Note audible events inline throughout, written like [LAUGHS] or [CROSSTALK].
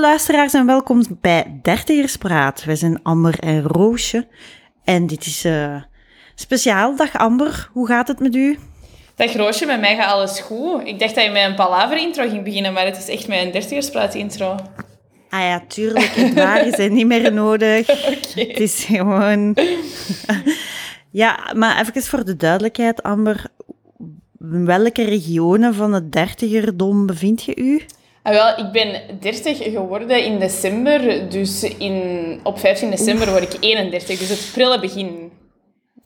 Hallo luisteraars en welkom bij Dertigerspraat. Wij zijn Amber en Roosje. En dit is uh, speciaal. Dag Amber, hoe gaat het met u? Dag Roosje, met mij gaat alles goed. Ik dacht dat je met een palaver-intro ging beginnen, maar het is echt mijn dertigerspraat-intro. Ah ja, tuurlijk. Het waren zijn niet meer [LAUGHS] nodig. Okay. Het is gewoon... [LAUGHS] ja, maar even voor de duidelijkheid, Amber. In welke regionen van het dertigerdom bevind je u? Ah, wel, ik ben 30 geworden in december. Dus in, op 15 december word ik 31. Dus het prille begin.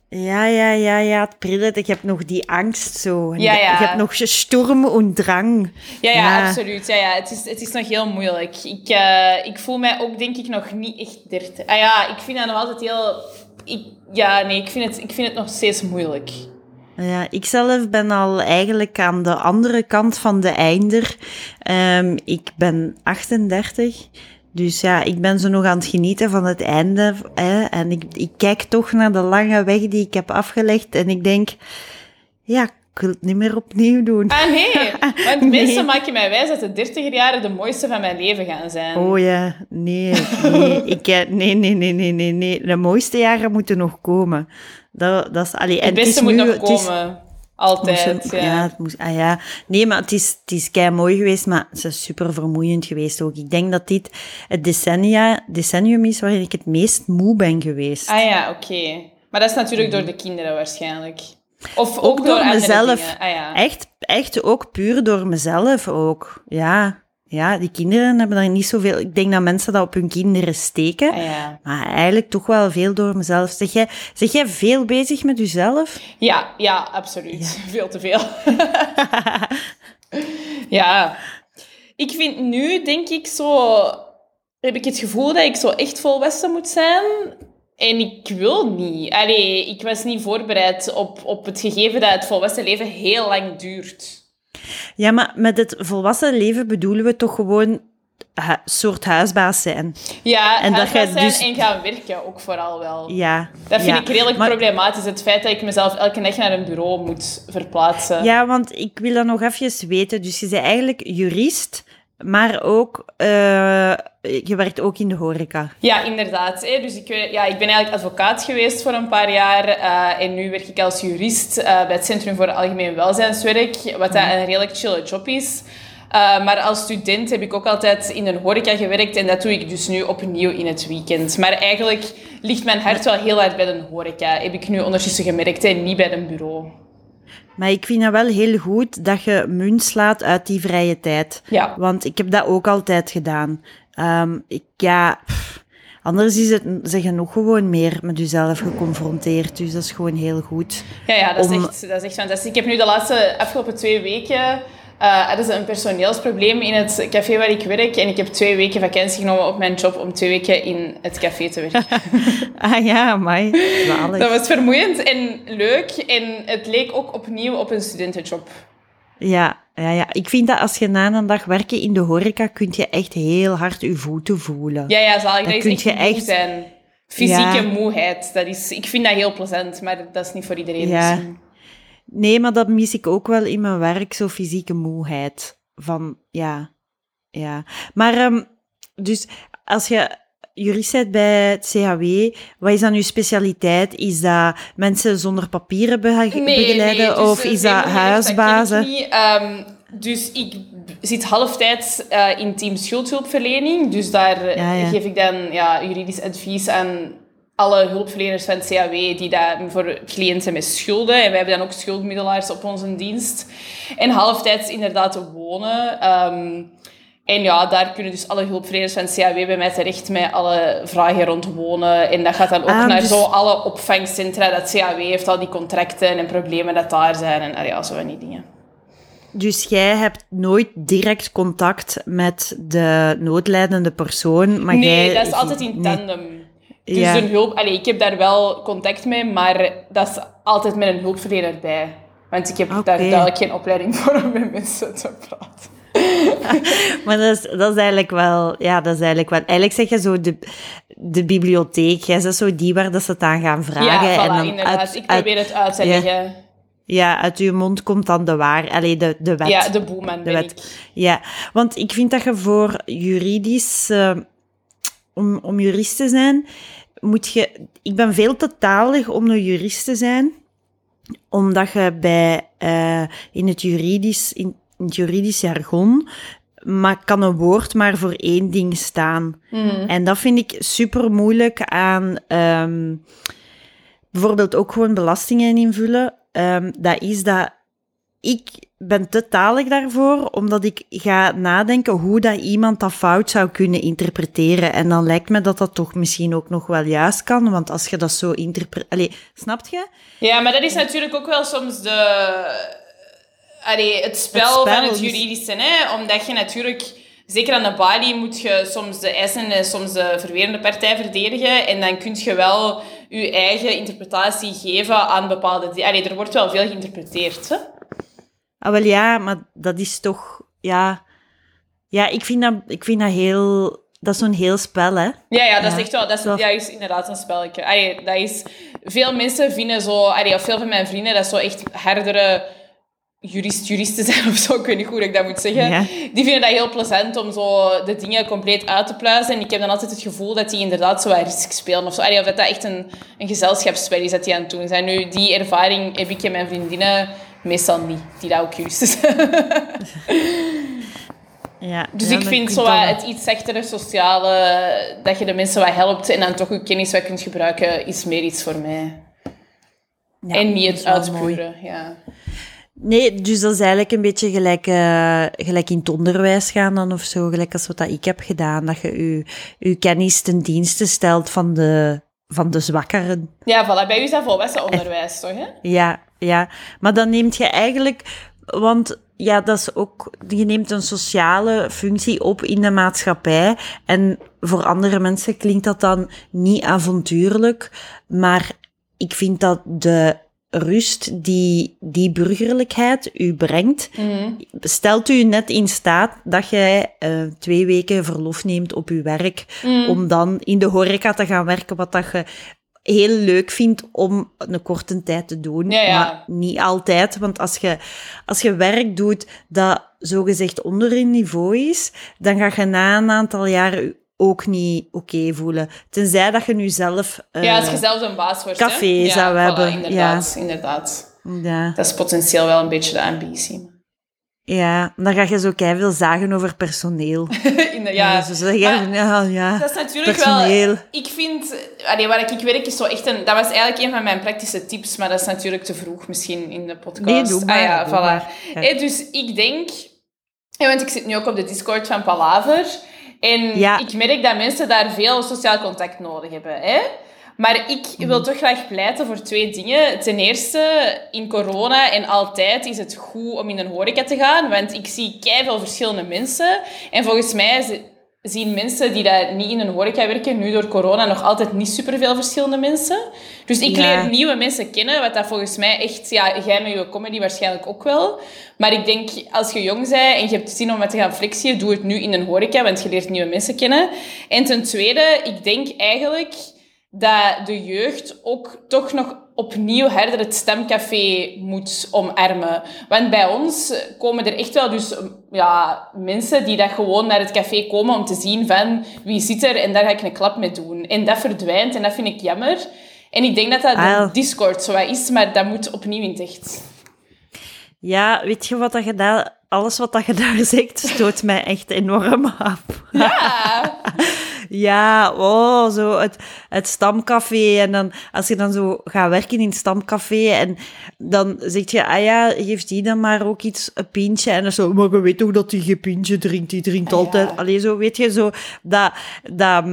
Ja, ja, ja, ja, het prille. Ik heb nog die angst zo. Ja, ja. Ik heb nog storm en drang. Ja, ja, absoluut. Ja, ja. Het, is, het is nog heel moeilijk. Ik, uh, ik voel mij ook, denk ik, nog niet echt 30. Ah ja, ik vind dat nog altijd heel... Ik, ja, nee, ik vind, het, ik vind het nog steeds moeilijk. Ja, ik zelf ben al eigenlijk aan de andere kant van de einder. Um, ik ben 38. Dus ja, ik ben zo nog aan het genieten van het einde. Hè, en ik, ik kijk toch naar de lange weg die ik heb afgelegd. En ik denk, ja, ik wil het niet meer opnieuw doen. Ah nee, [LAUGHS] want nee. mensen maken mij wijs dat de dertiger jaren de mooiste van mijn leven gaan zijn. Oh ja, nee, nee, ik, nee, nee, nee, nee, nee, nee. De mooiste jaren moeten nog komen. Dat, dat is, allee, het beste moet nu, nog komen. Altijd, ja. ja. het moest, ah ja. Nee, maar het is, het is kei mooi geweest, maar het is super vermoeiend geweest ook. Ik denk dat dit het decennia, decennium is waarin ik het meest moe ben geweest. Ah ja, oké. Maar dat is natuurlijk door de kinderen waarschijnlijk. Of ook, ook door, mezelf. Ah, ja. echt, echt ook puur door mezelf ook. Ja. Ja, die kinderen hebben daar niet zoveel... Ik denk dat mensen dat op hun kinderen steken. Ah, ja. Maar eigenlijk toch wel veel door mezelf. Zeg jij, zeg jij veel bezig met jezelf? Ja, ja, absoluut. [LAUGHS] Veel te veel. [LAUGHS] ja. Ik vind nu, denk ik, zo... Heb ik het gevoel dat ik zo echt volwassen moet zijn. En ik wil niet. Allee, ik was niet voorbereid op, op het gegeven dat het volwassen leven heel lang duurt. Ja, maar met het volwassen leven bedoelen we toch gewoon een soort huisbaas zijn. Ja, en huisbaas zijn dus... en gaan werken ook vooral wel. Ja. Dat vind ja. ik redelijk problematisch, het feit dat ik mezelf elke dag naar een bureau moet verplaatsen. Ja, want ik wil dat nog even weten. Dus je bent eigenlijk jurist, maar ook, uh, je werkt ook in de horeca. Ja, inderdaad. Hè. Dus ik, ja, ik ben eigenlijk advocaat geweest voor een paar jaar. Uh, en nu werk ik als jurist uh, bij het Centrum voor Algemeen Welzijnswerk. Wat dat een redelijk chille job is. maar als student heb ik ook altijd in een horeca gewerkt. En dat doe ik dus nu opnieuw in het weekend. Maar eigenlijk ligt mijn hart wel heel hard bij de horeca. Heb ik nu ondertussen gemerkt. En niet bij een bureau. Maar ik vind het wel heel goed dat je munt slaat uit die vrije tijd. Ja. Want ik heb dat ook altijd gedaan. Um, ik, ja, pff, anders is het, zeg je nog gewoon meer met jezelf geconfronteerd. Dus dat is gewoon heel goed. Ja, ja dat, is echt, dat is echt fantastisch. Ik heb nu de laatste, afgelopen twee weken... Uh, er is een personeelsprobleem in het café waar ik werk. En ik heb twee weken vakantie genomen op mijn job om twee weken in het café te werken. [LAUGHS] ah ja, mij. Dat was vermoeiend en leuk. En het leek ook opnieuw op een studentenjob. Ja, ja, ja, ik vind dat als je na een dag werken in de horeca, kun je echt heel hard je voeten voelen. Ja, ja, zal ik. Dat, dat is echt, echt zijn. Fysieke ja. moeheid. Dat is, ik vind dat heel plezant, maar dat is niet voor iedereen ja. misschien. Nee, maar dat mis ik ook wel in mijn werk, zo fysieke moeheid. Van, ja, ja. Maar, um, dus, als je jurist bent bij het CHW, wat is dan uw specialiteit? Is dat mensen zonder papieren nee, begeleiden? Nee, dus of is dat huisbazen? Um, dus ik zit halftijds uh, in team schuldhulpverlening. Dus daar ja, ja. geef ik dan ja, juridisch advies aan alle hulpverleners van het CAW die dat voor cliënten met schulden. En wij hebben dan ook schuldmiddelaars op onze dienst. En halftijds inderdaad wonen. Um, en ja, daar kunnen dus alle hulpverleners van het CAW bij mij terecht met alle vragen rond wonen. En dat gaat dan ook Ah, naar dus- zo alle opvangcentra dat CAW heeft, al die contracten en problemen dat daar zijn. En ja, zo van die dingen. Dus jij hebt nooit direct contact met de noodlijdende persoon, maar nee, jij... dat is altijd in nee. Dus Ja. een hulp... Allee, ik heb daar wel contact mee, maar dat is altijd met een hulpverlener bij. Want ik heb daar duidelijk geen opleiding [LAUGHS] voor om met mensen te praten. [LAUGHS] Maar dat is, dat is eigenlijk wel... Ja, dat is eigenlijk wel... Eigenlijk zeg je zo de, de bibliotheek. Jij is zo die waar dat ze het aan gaan vragen. ja, voilà, en dan inderdaad. uit- ik uit- probeer het uit te leggen. Ja, uit uw mond komt dan de waar, allee, de, de wet. Ja, de boeman de wet. ik. Ja, want ik vind dat je voor juridisch, eh, om, om jurist te zijn, moet je. Ik ben veel te talig om een jurist te zijn, omdat je bij eh, in het juridisch, in, in het juridisch jargon, maar kan een woord maar voor één ding staan. Mhm. En dat vind ik super moeilijk aan ehm, bijvoorbeeld ook gewoon belastingen invullen. Ehm, dat is dat ik ben te talig daarvoor, omdat ik ga nadenken hoe dat iemand dat fout zou kunnen interpreteren. En dan lijkt me dat dat toch misschien ook nog wel juist kan, want als je dat zo interpreteert... Snapt je? Ja, maar dat is natuurlijk ook wel soms de... Allee, het spel, Het spel, van het juridische, hè? Omdat je natuurlijk... Zeker aan de balie moet je soms de eisen en soms de verwerende partij verdedigen. En dan kun je wel je eigen interpretatie geven aan bepaalde... di- Allee, er wordt wel veel geïnterpreteerd, hè? Ah, wel ja, maar dat is toch... Ja, ja ik, vind dat, ik vind dat heel... Dat is zo'n heel spel, hè? Ja, ja, dat is echt wel... Dat is, dat- is inderdaad een spelletje. Allee, dat is... Veel mensen vinden zo... Allee, of veel van mijn vrienden, dat zo echt hardere jurist, juristen [LAUGHS] zijn of zo. Ik weet niet hoe ik dat moet zeggen. Ja. Die vinden dat heel plezant om zo de dingen compleet uit te pluizen. En ik heb dan altijd het gevoel dat die inderdaad zo risk spelen of zo. Allee, of dat dat echt een, een gezelschapsspel is dat die aan het doen zijn. Nu, die ervaring heb ik en mijn vriendinnen meestal niet. Die dat ook juristen zijn. [LAUGHS] Ja, Dus ja, ik vind zo wat het iets zachtere sociale, dat je de mensen wat helpt en dan toch je kennis wat kunt gebruiken, is meer iets voor mij. Ja, en niet het is uitspuren. Ja. Nee, dus dat is eigenlijk een beetje gelijk, eh, gelijk in het onderwijs gaan dan of zo. Gelijk als wat dat ik heb gedaan. Dat je je, je kennis ten dienste stelt van de, van de zwakkeren. ja, voilà. Bij u is dat volwassen onderwijs, toch? Hè? Ja, ja. Maar dan neemt je eigenlijk... Want ja, dat is ook... Je neemt een sociale functie op in de maatschappij. En voor andere mensen klinkt dat dan niet avontuurlijk. Maar ik vind dat de rust die die burgerlijkheid u brengt, stelt u net in staat dat jij eh, twee weken verlof neemt op uw werk, om dan in de horeca te gaan werken, wat dat je heel leuk vindt om een korte tijd te doen, Ja, ja. maar niet altijd. Want als je, als je werk doet dat zogezegd onder je niveau is, dan ga je na een aantal jaren ook niet oké voelen. Tenzij dat je nu zelf... eh, ja, als je zelf een baas wordt. hè? café ja, zou voilà, hebben, Inderdaad, inderdaad. ja. Dat is potentieel wel een beetje de ambitie. Ja, dan ga je zo veel zagen over personeel. [LAUGHS] In de- ja, zo ja, ja, Dat is natuurlijk personeel. wel... Ik vind... Allee, waar ik werk is zo echt een... Dat was eigenlijk een van mijn praktische tips, maar dat is natuurlijk te vroeg misschien in de podcast. Nee, doe maar, Ah ja, doe voilà. maar. Ja. Dus ik denk... Ja, want ik zit nu ook op de Discord van Palaver. En Ja. ik merk dat mensen daar veel sociaal contact nodig hebben. Hè? Maar ik Mhm. wil toch graag pleiten voor twee dingen. Ten eerste, in corona en altijd is het goed om in een horeca te gaan. Want ik zie veel verschillende mensen. En volgens mij zien mensen die daar niet in een horeca werken, nu door corona nog altijd niet superveel verschillende mensen. Dus ik Ja. leer nieuwe mensen kennen, wat dat volgens mij echt... Ja, jij met je comedy waarschijnlijk ook wel. Maar ik denk, als je jong bent en je hebt zin om wat te gaan flexen, doe het nu in een horeca, want je leert nieuwe mensen kennen. En ten tweede, ik denk eigenlijk dat de jeugd ook toch nog opnieuw harder het stemcafé moet omarmen. Want bij ons komen er echt wel dus ja, mensen die dat gewoon naar het café komen om te zien van wie zit er en daar ga ik een klap mee doen. En dat verdwijnt en dat vind ik jammer. En ik denk dat dat Ah. de Discord zo is, maar dat moet opnieuw in echt. Ja, weet je wat dat je daar... Alles wat dat je daar [LAUGHS] zegt, stoot mij echt enorm af. Ja, [LAUGHS] Ja, oh, zo het, het stamcafé. En dan, als je dan zo gaat werken in het stamcafé en dan zeg je, ah ja, geeft die dan maar ook iets, een pintje. En dan zo, maar je weet toch dat hij geen pintje drinkt, die drinkt Ah, altijd. ja. Allee, zo weet je, zo, dat, dat,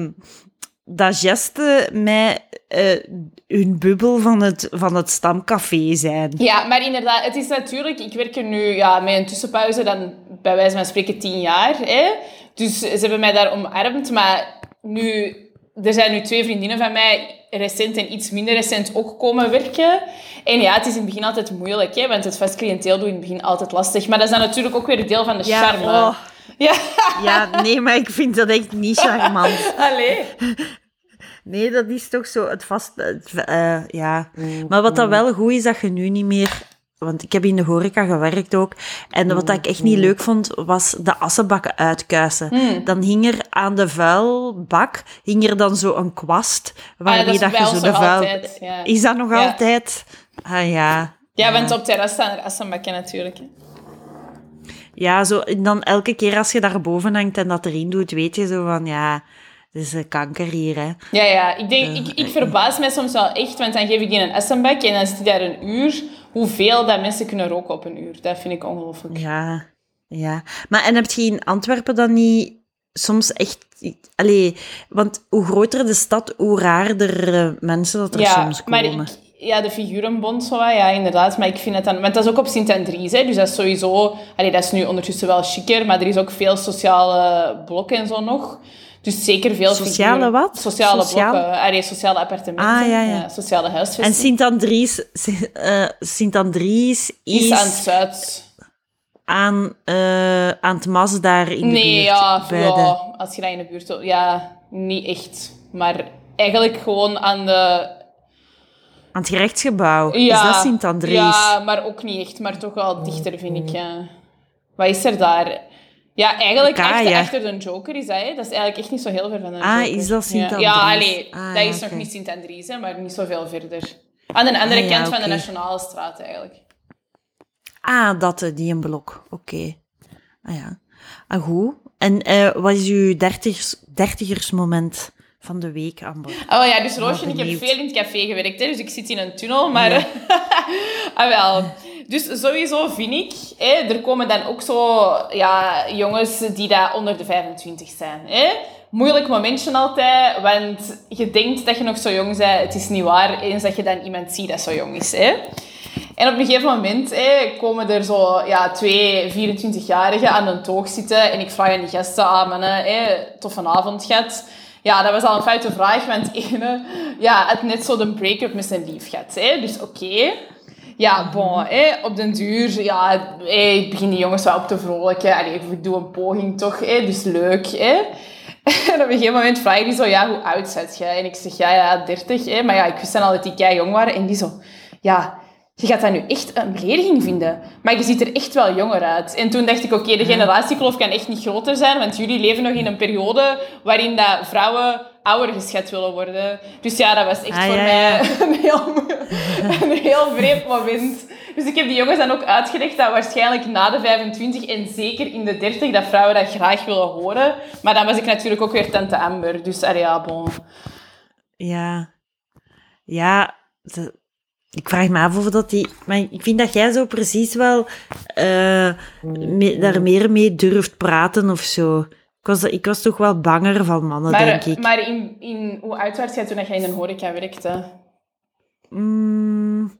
dat geste mij eh, hun bubbel van het, van het stamcafé zijn. Ja, maar inderdaad, het is natuurlijk... Ik werk er nu ja, met een tussenpauze dan bij wijze van spreken tien jaar. Hè? Dus ze hebben mij daar omarmd. Maar nu... Er zijn nu twee vriendinnen van mij, recent en iets minder recent, ook komen werken. En ja, het is in het begin altijd moeilijk, hè? want het vast cliënteel doet in het begin altijd lastig. Maar dat is dan natuurlijk ook weer deel van de Ja, charme. oh. [LAUGHS] Ja, Ja, nee, maar ik vind dat echt niet charmant. [LAUGHS] allee. Nee, dat is toch zo het vast... het, eh, ja. Maar wat dan wel goed is, dat je nu niet meer want ik heb in de horeca gewerkt ook. En wat ik echt niet leuk vond, was de assenbakken uitkuisen. Hmm. Dan hing er aan de vuilbak, hing er dan zo een kwast, waarmee Ah, dat je zo de vuil... altijd, ja. Is dat nog Ja. altijd? Ah ja. Ja, want op terras staan er assenbakken natuurlijk. hè. Ja, zo, en dan elke keer als je daarboven hangt en dat erin doet, weet je zo van, ja, het is een kanker hier, hè. Ja, ja. Ik, denk, ik, ik verbaas mij soms wel echt, want dan geef ik die een essenbak en dan zit hij daar een uur. Hoeveel dat mensen kunnen roken op een uur. Dat vind ik ongelooflijk. Ja, ja. Maar en heb je in Antwerpen dan niet soms echt... Allee, want hoe groter de stad, hoe raarder eh, mensen dat er Ja, soms maar komen. ik, ja, de figurenbond, zo, ja, inderdaad. Maar ik vind het dan... Want dat is ook op Sint-Andries, hè. Dus dat is sowieso... Allee, dat is nu ondertussen wel chiquer, maar er is ook veel sociale blokken en zo nog. Dus zeker veel Sociale figuren- wat? Sociale Sociaal? blokken. Allee, sociale appartementen. Ah, ja, ja. sociale En huisvesting. Sint-Andries eh, Sint-Andries is, is aan het zuid... aan, eh, aan het Mas daar in de Nee, buurt. ja, bij ja, de- als je dat in de buurt... Ja, niet echt. Maar eigenlijk gewoon aan de... aan het gerechtsgebouw. Ja, is dat Sint-Andries? Ja, maar ook niet echt. Maar toch wel dichter, vind ik. Ja. Wat is er daar? Ja, eigenlijk achter, achter de Joker is dat, hè. Dat is eigenlijk echt niet zo heel ver van de Ah, Joker. is dat Ja, Sint-Andries? ja allee, Ah, dat is nog niet Sint-Andries, maar niet zoveel verder. Aan de andere Ah, ja, kant van de. Nationale Straat, eigenlijk. Ah, dat, eh, die een blok. Oké. Ah ja. Ah, goed. En eh, wat is uw dertigers, dertigersmoment van de week, Amber? Oh ja, dus Roosje, ik heb veel in het café gewerkt, hè, dus ik zit in een tunnel, maar... [LAUGHS] ah, wel. Dus sowieso vind ik, hè, er komen dan ook zo ja, jongens die daar onder de 25 zijn. Hè. Moeilijk momentje altijd, want je denkt dat je nog zo jong bent. Het is niet waar, eens dat je dan iemand ziet dat zo jong is. Hè. En op een gegeven moment hè, komen er zo ja, twee 24-jarigen aan een toog zitten. En ik vraag aan die gasten, ah mannen, hè, toffe avond gehad. Ja, dat was al een foute vraag, want [LAUGHS] ene ja, had net zo de break-up met zijn lief gehad. Hè. Dus oké. Ja, bon, hè, op den duur, ja, hè, ik begin die jongens wel op te vrolijken. Allee, ik doe een poging toch, hè, dus leuk. Hè. En op een gegeven moment vraag ik die zo, ja, hoe oud zet jij? En ik zeg, ja, ja, 30. Hè. Maar ja, ik wist dan al dat die kei jong waren. En die zo, ja, je gaat dat nu echt een belediging vinden. Maar je ziet er echt wel jonger uit. En toen dacht ik, oké, de generatiekloof kan echt niet groter zijn, want jullie leven nog in een periode waarin dat vrouwen ouder geschat willen worden. Dus ja, dat was echt Ah, voor ja, mij ja. [LAUGHS] een heel, een heel vreemd moment. Dus ik heb die jongens dan ook uitgelegd dat waarschijnlijk na de 25 en zeker in de 30 dat vrouwen dat graag willen horen. Maar dan was ik natuurlijk ook weer tante Amber. Dus allee, ja, bon. Ja. Ja, de- ik vraag me af of dat die... Maar ik vind dat jij zo precies wel eh, me- daar meer mee durft praten of zo. Ik was, ik was toch wel banger van mannen, denk ik. maar in, in, hoe oud was jij toen dat jij in een horeca werkte? Mm,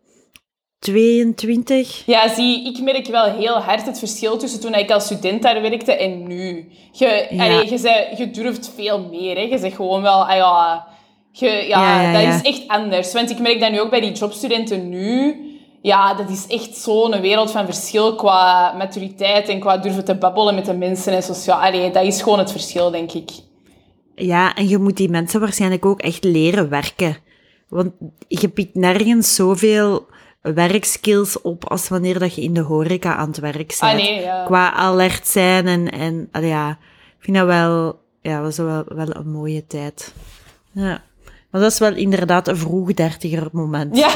22? Ja, zie, ik merk wel heel hard het verschil tussen toen ik als student daar werkte en nu. Je, Ja. allee, je, zei, je durft veel meer. Hè. Je zegt gewoon wel, ah ja, je, ja, Ja, ja, dat is echt anders. Want ik merk dat nu ook bij die jobstudenten nu. Ja, dat is echt zo'n wereld van verschil qua maturiteit en qua durven te babbelen met de mensen en sociaal. Allee, dat is gewoon het verschil, denk ik. Ja, en je moet die mensen waarschijnlijk ook echt leren werken. Want je pikt nergens zoveel werkskills op als wanneer dat je in de horeca aan het werk bent. Ah, nee, ja. Qua alert zijn en, en ja, ik vind dat wel, ja, was wel, wel een mooie tijd. Ja. Maar dat is wel inderdaad een vroeg dertiger moment. Ja,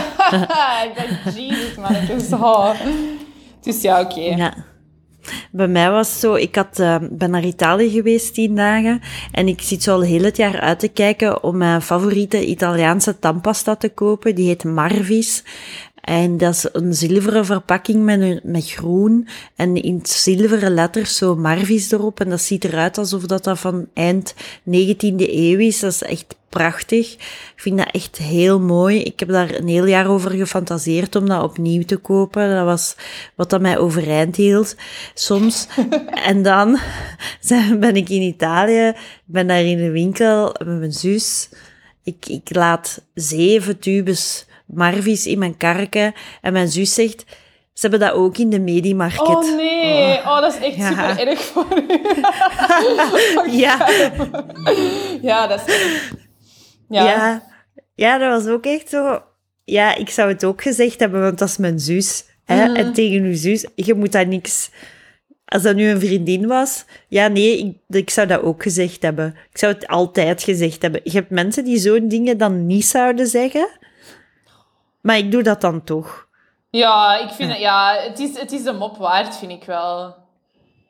[LAUGHS] ik dacht, jezus, man, het is zo. Dus ja, oké. Ja. Bij mij was het zo, ik had, eh, ben naar Italië geweest tien dagen en ik zit zo al heel het jaar uit te kijken om mijn favoriete Italiaanse tandpasta te kopen. Die heet Marvis. En dat is een zilveren verpakking met, een, met groen en in zilveren letters zo Marvis erop. En dat ziet eruit alsof dat, dat van eind 19e eeuw is. Dat is echt prachtig. Ik vind dat echt heel mooi. Ik heb daar een heel jaar over gefantaseerd om dat opnieuw te kopen. Dat was wat dat mij overeind hield soms. [LAUGHS] en dan [LAUGHS] ben ik in Italië, ik ben daar in de winkel met mijn zus. Ik, ik laat zeven tubes Marvis in mijn karken. En mijn zus zegt, ze hebben dat ook in de Mediamarkt. Oh nee, oh, dat is echt Ja. super erg voor u. [LAUGHS] Ja, Ja, dat is erg. Ja. ja. ja, dat was ook echt zo. Ja, ik zou het ook gezegd hebben, want dat is mijn zus. Hè? En tegen je zus, je moet dat niks... Als dat nu een vriendin was, ja, nee, ik, ik zou dat ook gezegd hebben. Ik zou het altijd gezegd hebben. Je hebt mensen die zo'n dingen dan niet zouden zeggen, maar ik doe dat dan toch. Ja, ik vind het, ja, het is, het is de mop waard, vind ik wel.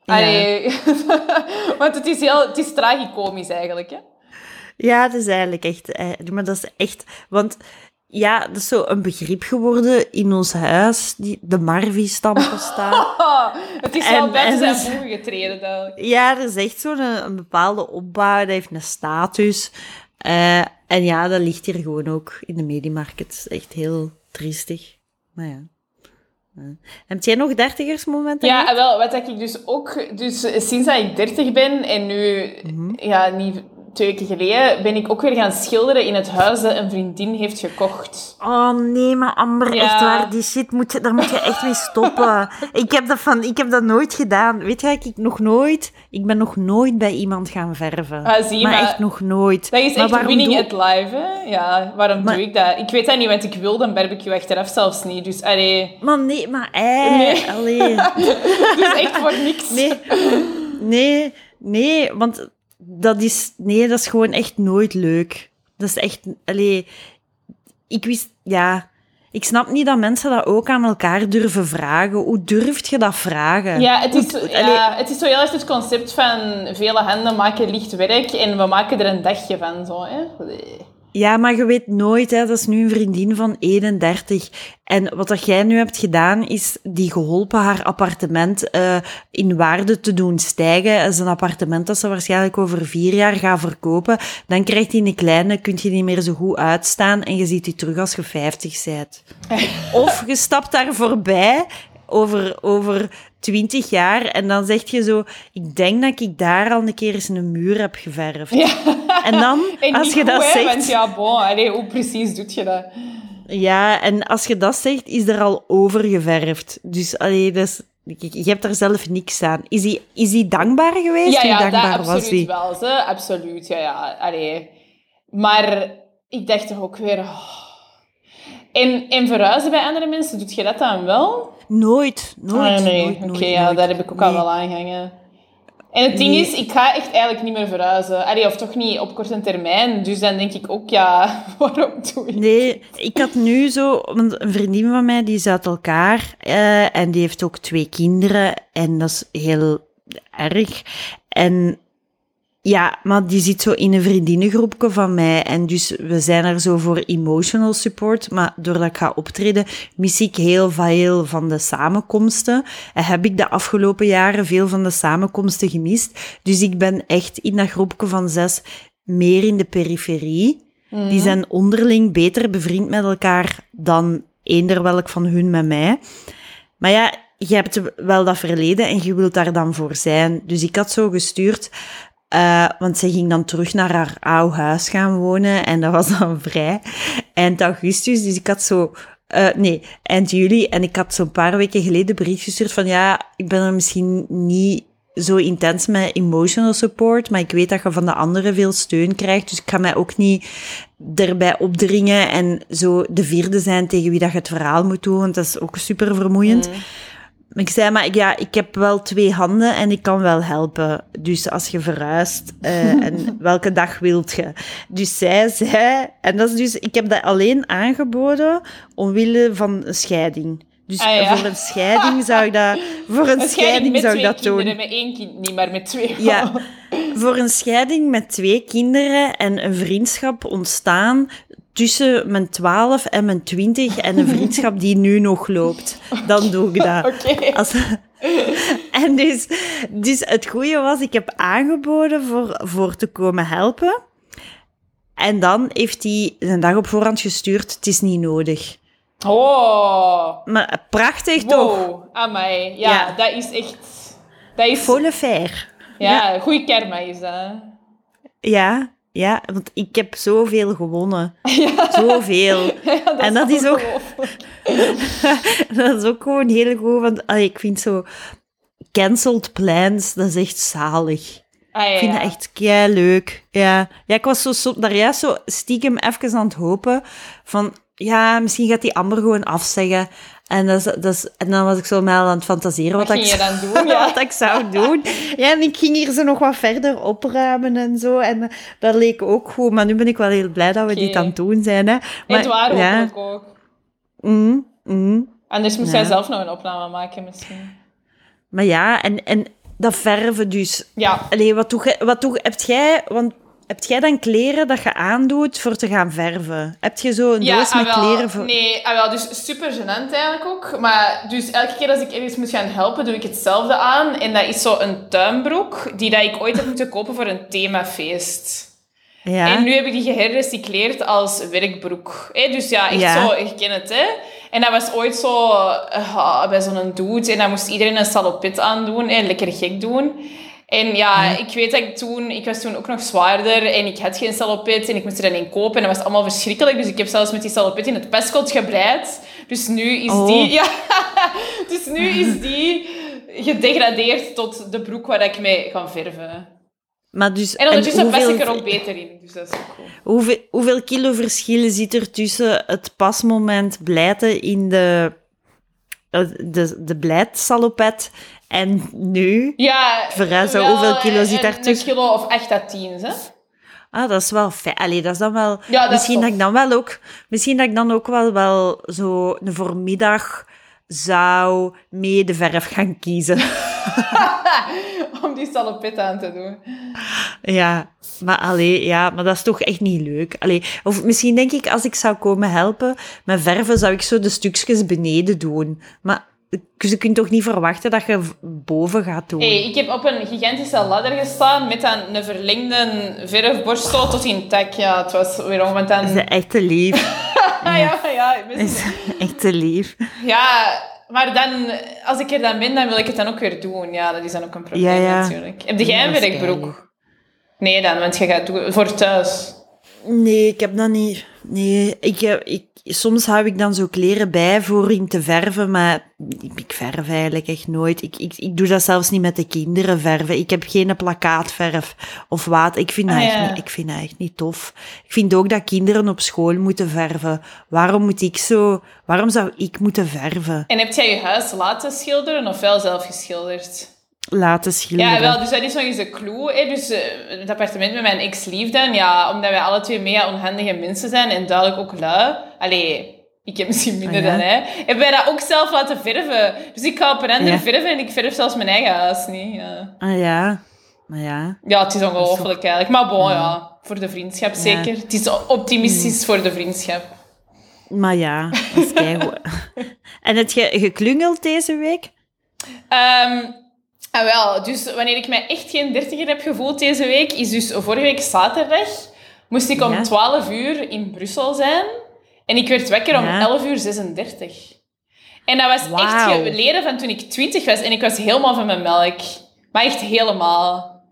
Allee, [LAUGHS] want het is heel, het is tragicomisch eigenlijk, hè? Ja, dat is eigenlijk echt, eh, maar dat is echt, want ja, dat is zo een begrip geworden in ons huis, die, de Marvi-stampen staan. [LAUGHS] het is wel En- buiten en zijn dus- voegen getreden, duidelijk. Ja, er is echt zo'n een, een bepaalde opbouw, dat heeft een status. Eh, en ja, dat ligt hier gewoon ook in de is echt heel triestig. Maar ja. Heb jij nog dertigersmomenten? Ja, wel, wat ik dus ook... Dus sinds dat ik 30 ben en nu, Mhm. ja, niet twee weken geleden, ben ik ook weer gaan schilderen in het huis dat een vriendin heeft gekocht. Oh nee, maar Amber, Ja. echt waar, die shit, moet je, daar moet je echt mee stoppen. [LAUGHS] ik, heb dat van, ik heb dat nooit gedaan. Weet je, ik nog nooit, ik ben nog nooit bij iemand gaan verven. Ah, zie maar, maar echt nog nooit. Dat is maar echt winning doe- at live, hè? Ja, waarom Maar- doe ik dat? Ik weet dat niet, want ik wilde een barbecue achteraf zelfs niet. Dus, allee, Maar nee, maar ei, Nee. allee. [LAUGHS] dus echt voor niks. Nee, nee, nee, want dat is, nee, dat is gewoon echt nooit leuk. Dat is echt, allee, ik wist, ja, ik snap niet dat mensen dat ook aan elkaar durven vragen. Hoe durft je dat vragen? Ja, het is, Hoe- ja, het is zo heel erg het concept van vele handen maken licht werk en we maken er een dagje van. Zo, hè? Ja, maar je weet nooit, hè, dat is nu een vriendin van 31. En wat dat jij nu hebt gedaan, is die geholpen haar appartement eh, in waarde te doen stijgen. Dat is een appartement dat ze waarschijnlijk over vier jaar gaat verkopen. Dan krijgt hij een kleine, kun je niet meer zo goed uitstaan en je ziet die terug als je 50 bent. [LAUGHS] Of je stapt daar voorbij over, over 20 jaar en dan zeg je zo, ik denk dat ik daar al een keer eens een muur heb geverfd. En dan, [LAUGHS] En als je goed, dat hè, zegt... Want ja, bon, allee, hoe precies doet je dat? Ja, en als je dat zegt, is er al overgeverfd. Dus allee, dat is, je hebt daar zelf niks aan. Is hij, is hij dankbaar geweest? Ja, Hoe ja, dat was absoluut hij? wel. Ze. Absoluut, ja, ja. Allee. Maar ik dacht toch ook weer... oh. En, en verhuizen bij andere mensen, doet je dat dan wel? Nooit, nooit, Ah, nee, oké, ja, daar heb ik ook al wel aan gehangen. En het ding Nee. is, ik ga echt eigenlijk niet meer verhuizen. Allee, of toch niet op korte termijn. Dus dan denk ik ook, ja, [LAUGHS] waarom doe ik Nee, ik had nu zo... Want een vriendin van mij, die is uit elkaar. eh, en die heeft ook twee kinderen. En dat is heel erg. En ja, maar die zit zo in een vriendinnengroepje van mij. En dus we zijn er zo voor emotional support. Maar doordat ik ga optreden, mis ik heel veel van de samenkomsten. En heb ik de afgelopen jaren veel van de samenkomsten gemist. Dus ik ben echt in dat groepje van zes meer in de periferie. Die zijn onderling beter bevriend met elkaar dan eender welk van hun met mij. Maar ja, je hebt wel dat verleden en je wilt daar dan voor zijn. Dus ik had zo gestuurd, eh, want zij ging dan terug naar haar oude huis gaan wonen en dat was dan vrij eind augustus. Dus ik had zo, eh, nee, eind juli. En ik had zo'n paar weken geleden een brief gestuurd van ja, ik ben er misschien niet zo intens met emotional support, maar ik weet dat je van de anderen veel steun krijgt, dus ik ga mij ook niet erbij opdringen en zo de vierde zijn tegen wie dat je het verhaal moet doen, want dat is ook super vermoeiend. Maar Ik zei, maar ik- ja, ik heb wel twee handen en ik kan wel helpen. Dus als je verhuist, eh, [LAUGHS] en welke dag wilt je? Dus zij zei, en dat is dus, ik heb dat alleen aangeboden omwille van een scheiding. Dus Ah, ja. voor een scheiding zou ik dat, [LAUGHS] voor een Een scheiding zou ik dat doen. kinderen, met één kind niet, maar met twee. Ja, [LAUGHS] voor een scheiding met twee kinderen en een vriendschap ontstaan tussen mijn 12 en mijn 20 en een vriendschap die nu nog loopt. Dan doe ik dat. [LAUGHS] Oké. Als, en dus, dus het goede was, ik heb aangeboden voor, voor te komen helpen. En dan heeft hij een dag op voorhand gestuurd, het is niet nodig. Oh. Maar prachtig toch? Wow. Amai. Ja, Ja. dat is echt... Dat is... Volle fair. Ja, goede karma is dat. Ja, ja, want ik heb zoveel gewonnen. [LAUGHS] Zoveel. [LAUGHS] Ja, En dat is ook- [LAUGHS] dat is ook gewoon heel goed, want allee, ik vind zo cancelled plans, dat is echt zalig. Ah, ja, Ik vind dat echt kei leuk. Ja. ja, ik was zo, zo, daar juist zo stiekem even aan het hopen van ja, misschien gaat die Amber gewoon afzeggen. En, dat is, dat is, en dan was ik zo mal aan het fantaseren wat, Wat ik, zou- doen? Ja. [LAUGHS] wat ik zou doen. Ja, en ik ging hier zo nog wat verder opruimen en zo. En eh, dat leek ook goed. Maar nu ben ik wel heel blij dat we dit aan het doen zijn. Hè. Maar, Het ja, hopelijk ook. mm, mm. Anders moest Ja. jij zelf nog een opname maken misschien. Maar ja, en, en dat verven dus. Ja. Allee, wat doe, jij- wat doe, hebt jij... Want heb jij dan kleren dat je aandoet voor te gaan verven? Heb je zo een doos ah, met wel. kleren voor... Nee, ah, wel, dus super gênant eigenlijk ook. Maar dus elke keer als ik ergens moet gaan helpen, doe ik hetzelfde aan. En dat is zo een tuinbroek die dat ik ooit heb moeten kopen voor een themafeest. Ja? En nu heb ik die geherrecycleerd als werkbroek. Dus ja, echt Ja. zo, je kent het, hè. En dat was ooit zo eh, bij zo'n dude. En dan moest iedereen een salopet aandoen. En lekker gek doen. En ja, ik weet dat ik toen... Ik was toen ook nog zwaarder. En ik had geen salopet. En ik moest er dan een kopen. En dat was allemaal verschrikkelijk. Dus ik heb zelfs met die salopet in het pestkot gebreid. Dus nu is Oh. die... [LAUGHS] Ja, dus nu is die gedegradeerd tot de broek waar ik mee ga verven. Maar dus, En ondertussen hoeveel, ik er ook beter in. Dus dat is ook cool. hoeveel, hoeveel kilo verschil zit er tussen het pasmoment blijten in de, de, de blijtsalopet en nu? Ja, wel, hoeveel kilo eh, zit een- daartussen? Een kilo of 8 à 10, hè? Ah, dat is wel fijn. Allee, dat is dan wel... Ja, dat is misschien dat ik dan wel ook... Misschien dat ik dan ook wel, wel zo een voormiddag zou mee de verf gaan kiezen. [LAUGHS] Om die salopet aan te doen. Ja, maar allee, ja, maar dat is toch echt niet leuk. Allee, of misschien denk ik, als ik zou komen helpen met verven, zou ik zo de stukjes beneden doen. Maar je kunt toch niet verwachten dat je boven gaat doen? Hey, ik heb op een gigantische ladder gestaan met dan een verlengde verfborstel tot in tak. Ja, het was weer om want Dat is echt te lief. [LAUGHS] Ja, ja, Dat is [LAUGHS] echt te lief. ja, maar dan, als ik er dan ben, dan wil ik het dan ook weer doen. Ja, dat is dan ook een probleem Ja, ja. natuurlijk. Heb jij een werkbroek? Nee dan, want je gaat voor thuis. Nee, ik heb dat niet. Nee, ik, heb- ik, soms hou ik dan zo kleren bij voor in te verven, maar ik, verf eigenlijk echt nooit. Ik, ik, ik doe dat zelfs niet met de kinderen verven. Ik heb geen plakkaatverf of water. Ik vind, dat Ah, echt niet, ik vind dat echt niet tof. Ik vind ook dat kinderen op school moeten verven. Waarom moet ik zo... Waarom zou ik moeten verven? En heb jij je huis laten schilderen of wel zelf geschilderd? Laten schilderen. Ja, wel, dus dat is nog eens een clue. Hè. Dus eh, het appartement met mijn ex-liefde, ja, omdat wij alle twee mega onhandige mensen zijn en duidelijk ook lui. Allee, ik heb misschien minder Ah, ja? dan hij. Hebben wij dat ook zelf laten verven. Dus ik ga op een ander Ja. verven en ik verf zelfs mijn eigen huis niet. Ja, Ah ja, maar ja. ja het is ongelooflijk eigenlijk. Maar bon, ja, voor de vriendschap zeker. Het is optimistisch Mm. voor de vriendschap. Maar ja, dat is. [LAUGHS] En heb je geklungeld deze week? Ehm, ah, wel, dus wanneer ik mij echt geen dertiger heb gevoeld deze week, is dus vorige week zaterdag, moest ik om Ja. 12 uur in Brussel zijn. En ik werd wakker om Ja. 11 uur 36. En dat was echt geleden van toen ik 20 was. En ik was helemaal van mijn melk. Maar echt helemaal.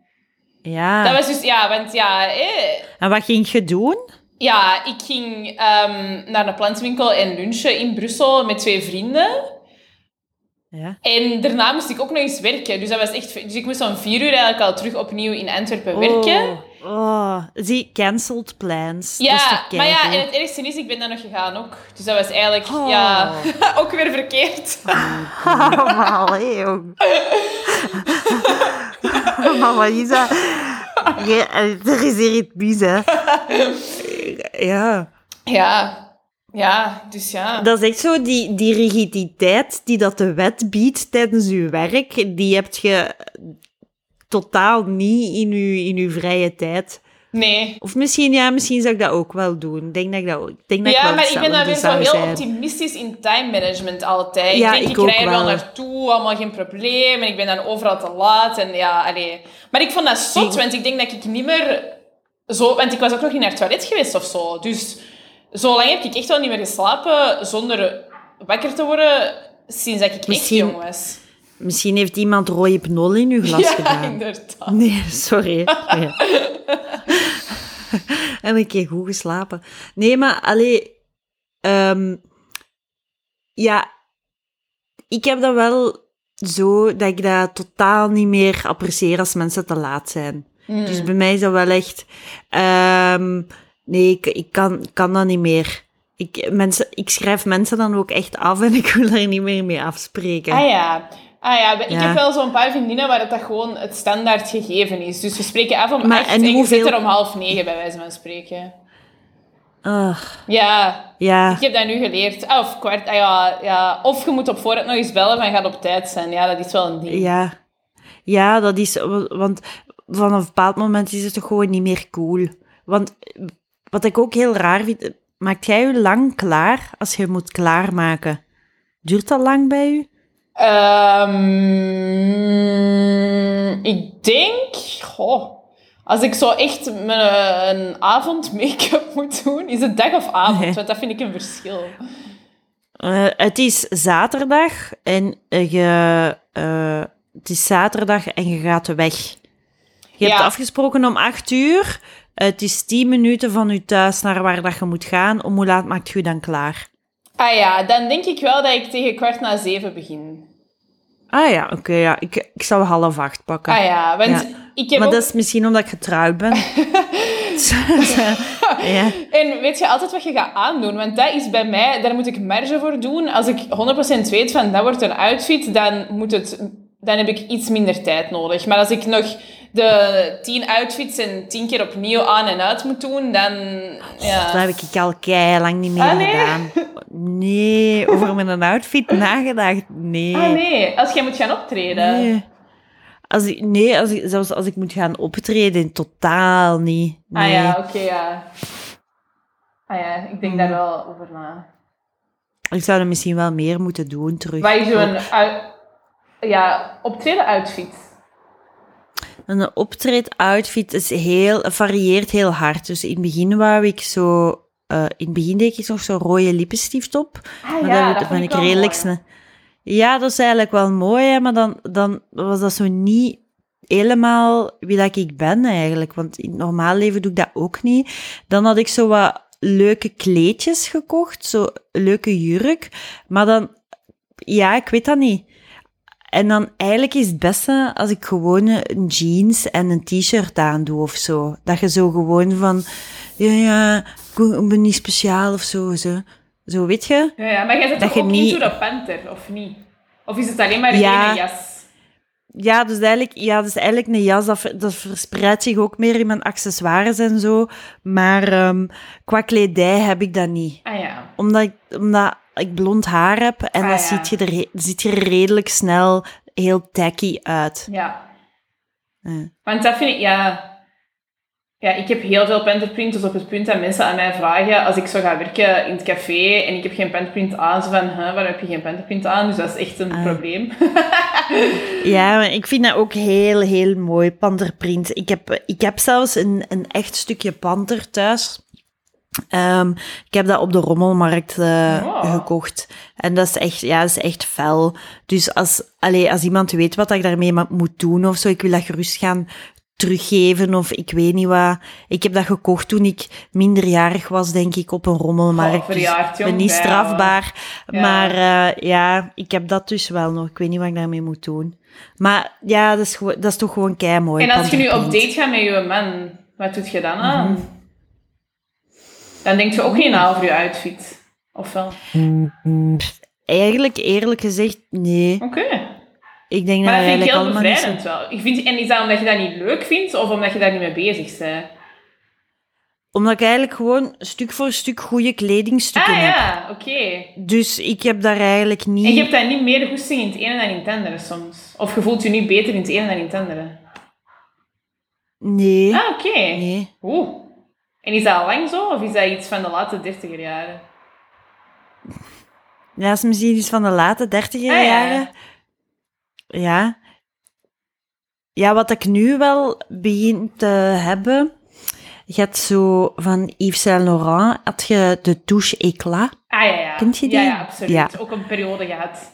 Ja. Dat was dus, ja, want ja... Eh, En wat ging je doen? ja, ik ging ehm, naar een plantwinkel en lunchen in Brussel met twee vrienden. Ja. En daarna moest ik ook nog eens werken. Dus, dat was echt, dus ik moest om vier uur eigenlijk al terug opnieuw in Antwerpen werken. Oh, oh. zie, cancelled plans. Ja, maar ja, en het ergste is, ik ben dan nog gegaan ook. Dus dat was eigenlijk, Oh. ja, [LAUGHS] ook weer verkeerd. [LAUGHS] maar allee, jong. [LAUGHS] dat? Ja, er is hier iets mis, hè. Ja. Ja, ja, dus ja. Dat is echt zo, die, die rigiditeit die dat de wet biedt tijdens je werk, die heb je totaal niet in je, in uw vrije tijd. Nee. Of misschien, ja, misschien zou ik dat ook wel doen. Ik denk dat ik dat ook... Ik denk dat ik Ja, maar ik ben dan weer zo heel zijn. optimistisch in time management altijd. Ja, ik denk, ik ik, rij er wel wel. naartoe, allemaal geen probleem. En ik ben dan overal te laat. En ja, allee. Maar ik vond dat zot, want ik denk dat ik niet meer zo... Want ik was ook nog niet naar het toilet geweest of zo. Dus zo lang heb ik echt wel niet meer geslapen zonder wakker te worden sinds dat ik echt jong was. Misschien heeft iemand rode pnol in uw glas [LAUGHS] ja, gedaan. inderdaad. Nee, sorry. [LAUGHS] Nee. [LAUGHS] en een keer goed geslapen. Nee, maar allee... ehm, ja, ik heb dat wel zo dat ik dat totaal niet meer apprecieer als mensen te laat zijn. Mm. Dus bij mij is dat wel echt... ehm, nee, ik, ik kan, kan dat niet meer. Ik, mensen, ik schrijf mensen dan ook echt af en ik wil er niet meer mee afspreken. Ah ja. Ah ja, ik Ja. heb wel zo'n paar vriendinnen waar dat gewoon het standaard gegeven is. Dus we spreken af om Maar acht en en, je hoeveel- zit er om half negen, bij wijze van spreken. Ugh, Ja, ja, ik heb dat nu geleerd. Ah, of kwart, ah ja, ja. Of je moet op voorhand nog eens bellen van gaat op tijd zijn. Ja, dat is wel een ding. ja. Ja, dat is... Want vanaf een bepaald moment is het toch gewoon niet meer cool. Want wat ik ook heel raar vind... Maakt jij je lang klaar als je moet klaarmaken? Duurt dat lang bij u? Ehm, ik denk, goh, als ik zo echt mijn, een avond make-up [LAUGHS] moet doen, is het dag of avond? Nee. Want dat vind ik een verschil. Eh, het is zaterdag en eh, je... eh, het is zaterdag en je gaat weg. Je hebt afgesproken om acht uur. Het is tien minuten van je thuis naar waar dat je moet gaan. Om hoe laat maakt je dan klaar? Ah ja, dan denk ik wel dat ik tegen kwart na zeven begin. Ah ja, oké. ja. ik, ik zal half acht pakken. Ah ja, want Ja. ik heb maar ook... dat is misschien omdat ik getrouwd ben. [LAUGHS] ja. En weet je altijd wat je gaat aandoen? Want dat is bij mij, daar moet ik marge voor doen. Als ik 100% weet van dat wordt een outfit, dan, moet het, dan heb ik iets minder tijd nodig. Maar als ik nog de tien outfits en tien keer opnieuw aan en uit moet doen, dan... Ja. Dat heb ik al lang niet meer Ah, nee? gedaan. Nee, over mijn outfit nagedacht. Nee. Ah nee, als jij moet gaan optreden. Nee. Als ik, nee, als ik, zelfs als ik moet gaan optreden, totaal niet. Nee. Ah ja, oké, ja. Ah ja, ik denk daar wel over na. Ik zou er misschien wel meer moeten doen terug. Waar is zo'n ja, optreden outfit? Een optreed-outfit is heel, varieert heel hard. Dus in het begin wou ik zo... eh, in het begin deed ik nog zo'n rode lippenstift op. Ah Maar ja, dat ben vind ik redelijk snel... Ja, dat is eigenlijk wel mooi, hè, maar dan, dan was dat zo niet helemaal wie dat ik ben eigenlijk. Want in het normaal leven doe ik dat ook niet. Dan had ik zo wat leuke kleedjes gekocht, zo leuke jurk. Maar dan, ja, ik weet dat niet. En dan eigenlijk is het beste als ik gewoon een jeans en een t-shirt aandoe of zo. Dat je zo gewoon van, ja, ja, ik ben niet speciaal of zo. Zo, zo weet je? Ja, ja, maar jij zit Dat toch ook niet- into the Panther, of niet? Of is het alleen maar Ja. een jas? Ja, dus eigenlijk, ja, dus eigenlijk een jas, dat, dat verspreidt zich ook meer in mijn accessoires en zo. Maar ehm, qua kledij heb ik dat niet. Ah ja. Omdat omdat ik blond haar heb en Ah, dan ja. ziet, je er, ziet je er redelijk snel heel tacky uit. Ja. Ja. Want dat vind ik, ja... Ja, ik heb heel veel panterprint, dus op het punt dat mensen aan mij vragen, als ik zou gaan werken in het café en ik heb geen panterprint aan, ze van, huh, waarom heb je geen panterprint aan? Dus dat is echt een Ah. probleem. [LAUGHS] [LAUGHS] Ja, maar ik vind dat ook heel, heel mooi, panterprint. Ik heb, ik heb zelfs een, een echt stukje panter thuis. Ehm, ik heb dat op de rommelmarkt eh, gekocht. En dat is echt, ja, dat is echt fel. Dus als, allee, als iemand weet wat ik daarmee moet doen of zo, ik wil dat gerust gaan teruggeven of ik weet niet wat. Ik heb dat gekocht toen ik minderjarig was, denk ik, op een rommelmarkt. Oh, verjaard, dus ben niet strafbaar. Ja. Maar eh, ja, ik heb dat dus wel nog. Ik weet niet wat ik daarmee moet doen. Maar ja, dat is, dat is toch gewoon kei mooi. en als je nu op date gaat met je man, wat doet je dan aan? Mhm. Dan denk je ook niet na over je outfit. Of wel? Eigenlijk, eerlijk gezegd, nee. Oké. Ik denk Maar dat dat vind ik eigenlijk heel allemaal niet zo- bevrijdend wel. Ik vind, en is dat omdat je dat niet leuk vindt, of omdat je daar niet mee bezig bent? Omdat ik eigenlijk gewoon stuk voor stuk goede kledingstukken Ah heb. ja, oké. Dus ik heb daar eigenlijk niet... En je hebt dan niet meer goesting in het ene dan in het andere soms? Of je voelt je niet beter in het ene dan in het andere? Nee. Ah, oké. Nee. Oeh. En is dat al lang zo, of is dat iets van de late dertiger jaren? Ja, dat is misschien iets van de late dertiger Ah, ja. jaren. Ja. Ja, wat ik nu wel begin te hebben... Je hebt zo van Yves Saint Laurent, had je de touche éclat. Ah ja, ja. Kent je die? Ja, ja absoluut. Ja. Ook een periode gehad.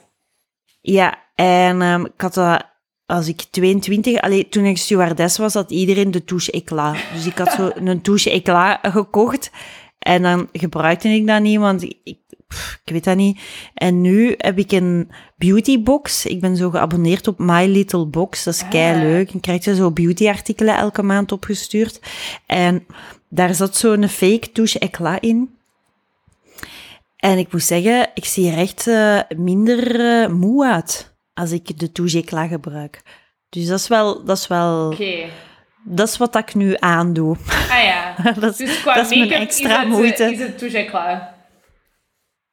Ja, en ehm, ik had dat als ik 22, allee, toen ik stewardess was, had iedereen de touche éclat. Dus ik had zo [LAUGHS] een touche éclat gekocht. En dan gebruikte ik dat niet, want ik, pff, ik weet dat niet. En nu heb ik een beautybox. Ik ben zo geabonneerd op My Little Box. Dat is Ah. kei leuk. Dan krijg zo beautyartikelen elke maand opgestuurd. En daar zat zo'n fake touche éclat in. En ik moet zeggen, ik zie er echt uh, minder uh, moe uit als ik de Toujekla gebruik. Dus dat is wel... Dat is wel okay. Dat is wat ik nu aandoe. Ah ja. [LAUGHS] dat, dus qua dat is mijn extra is het, moeite. Is het?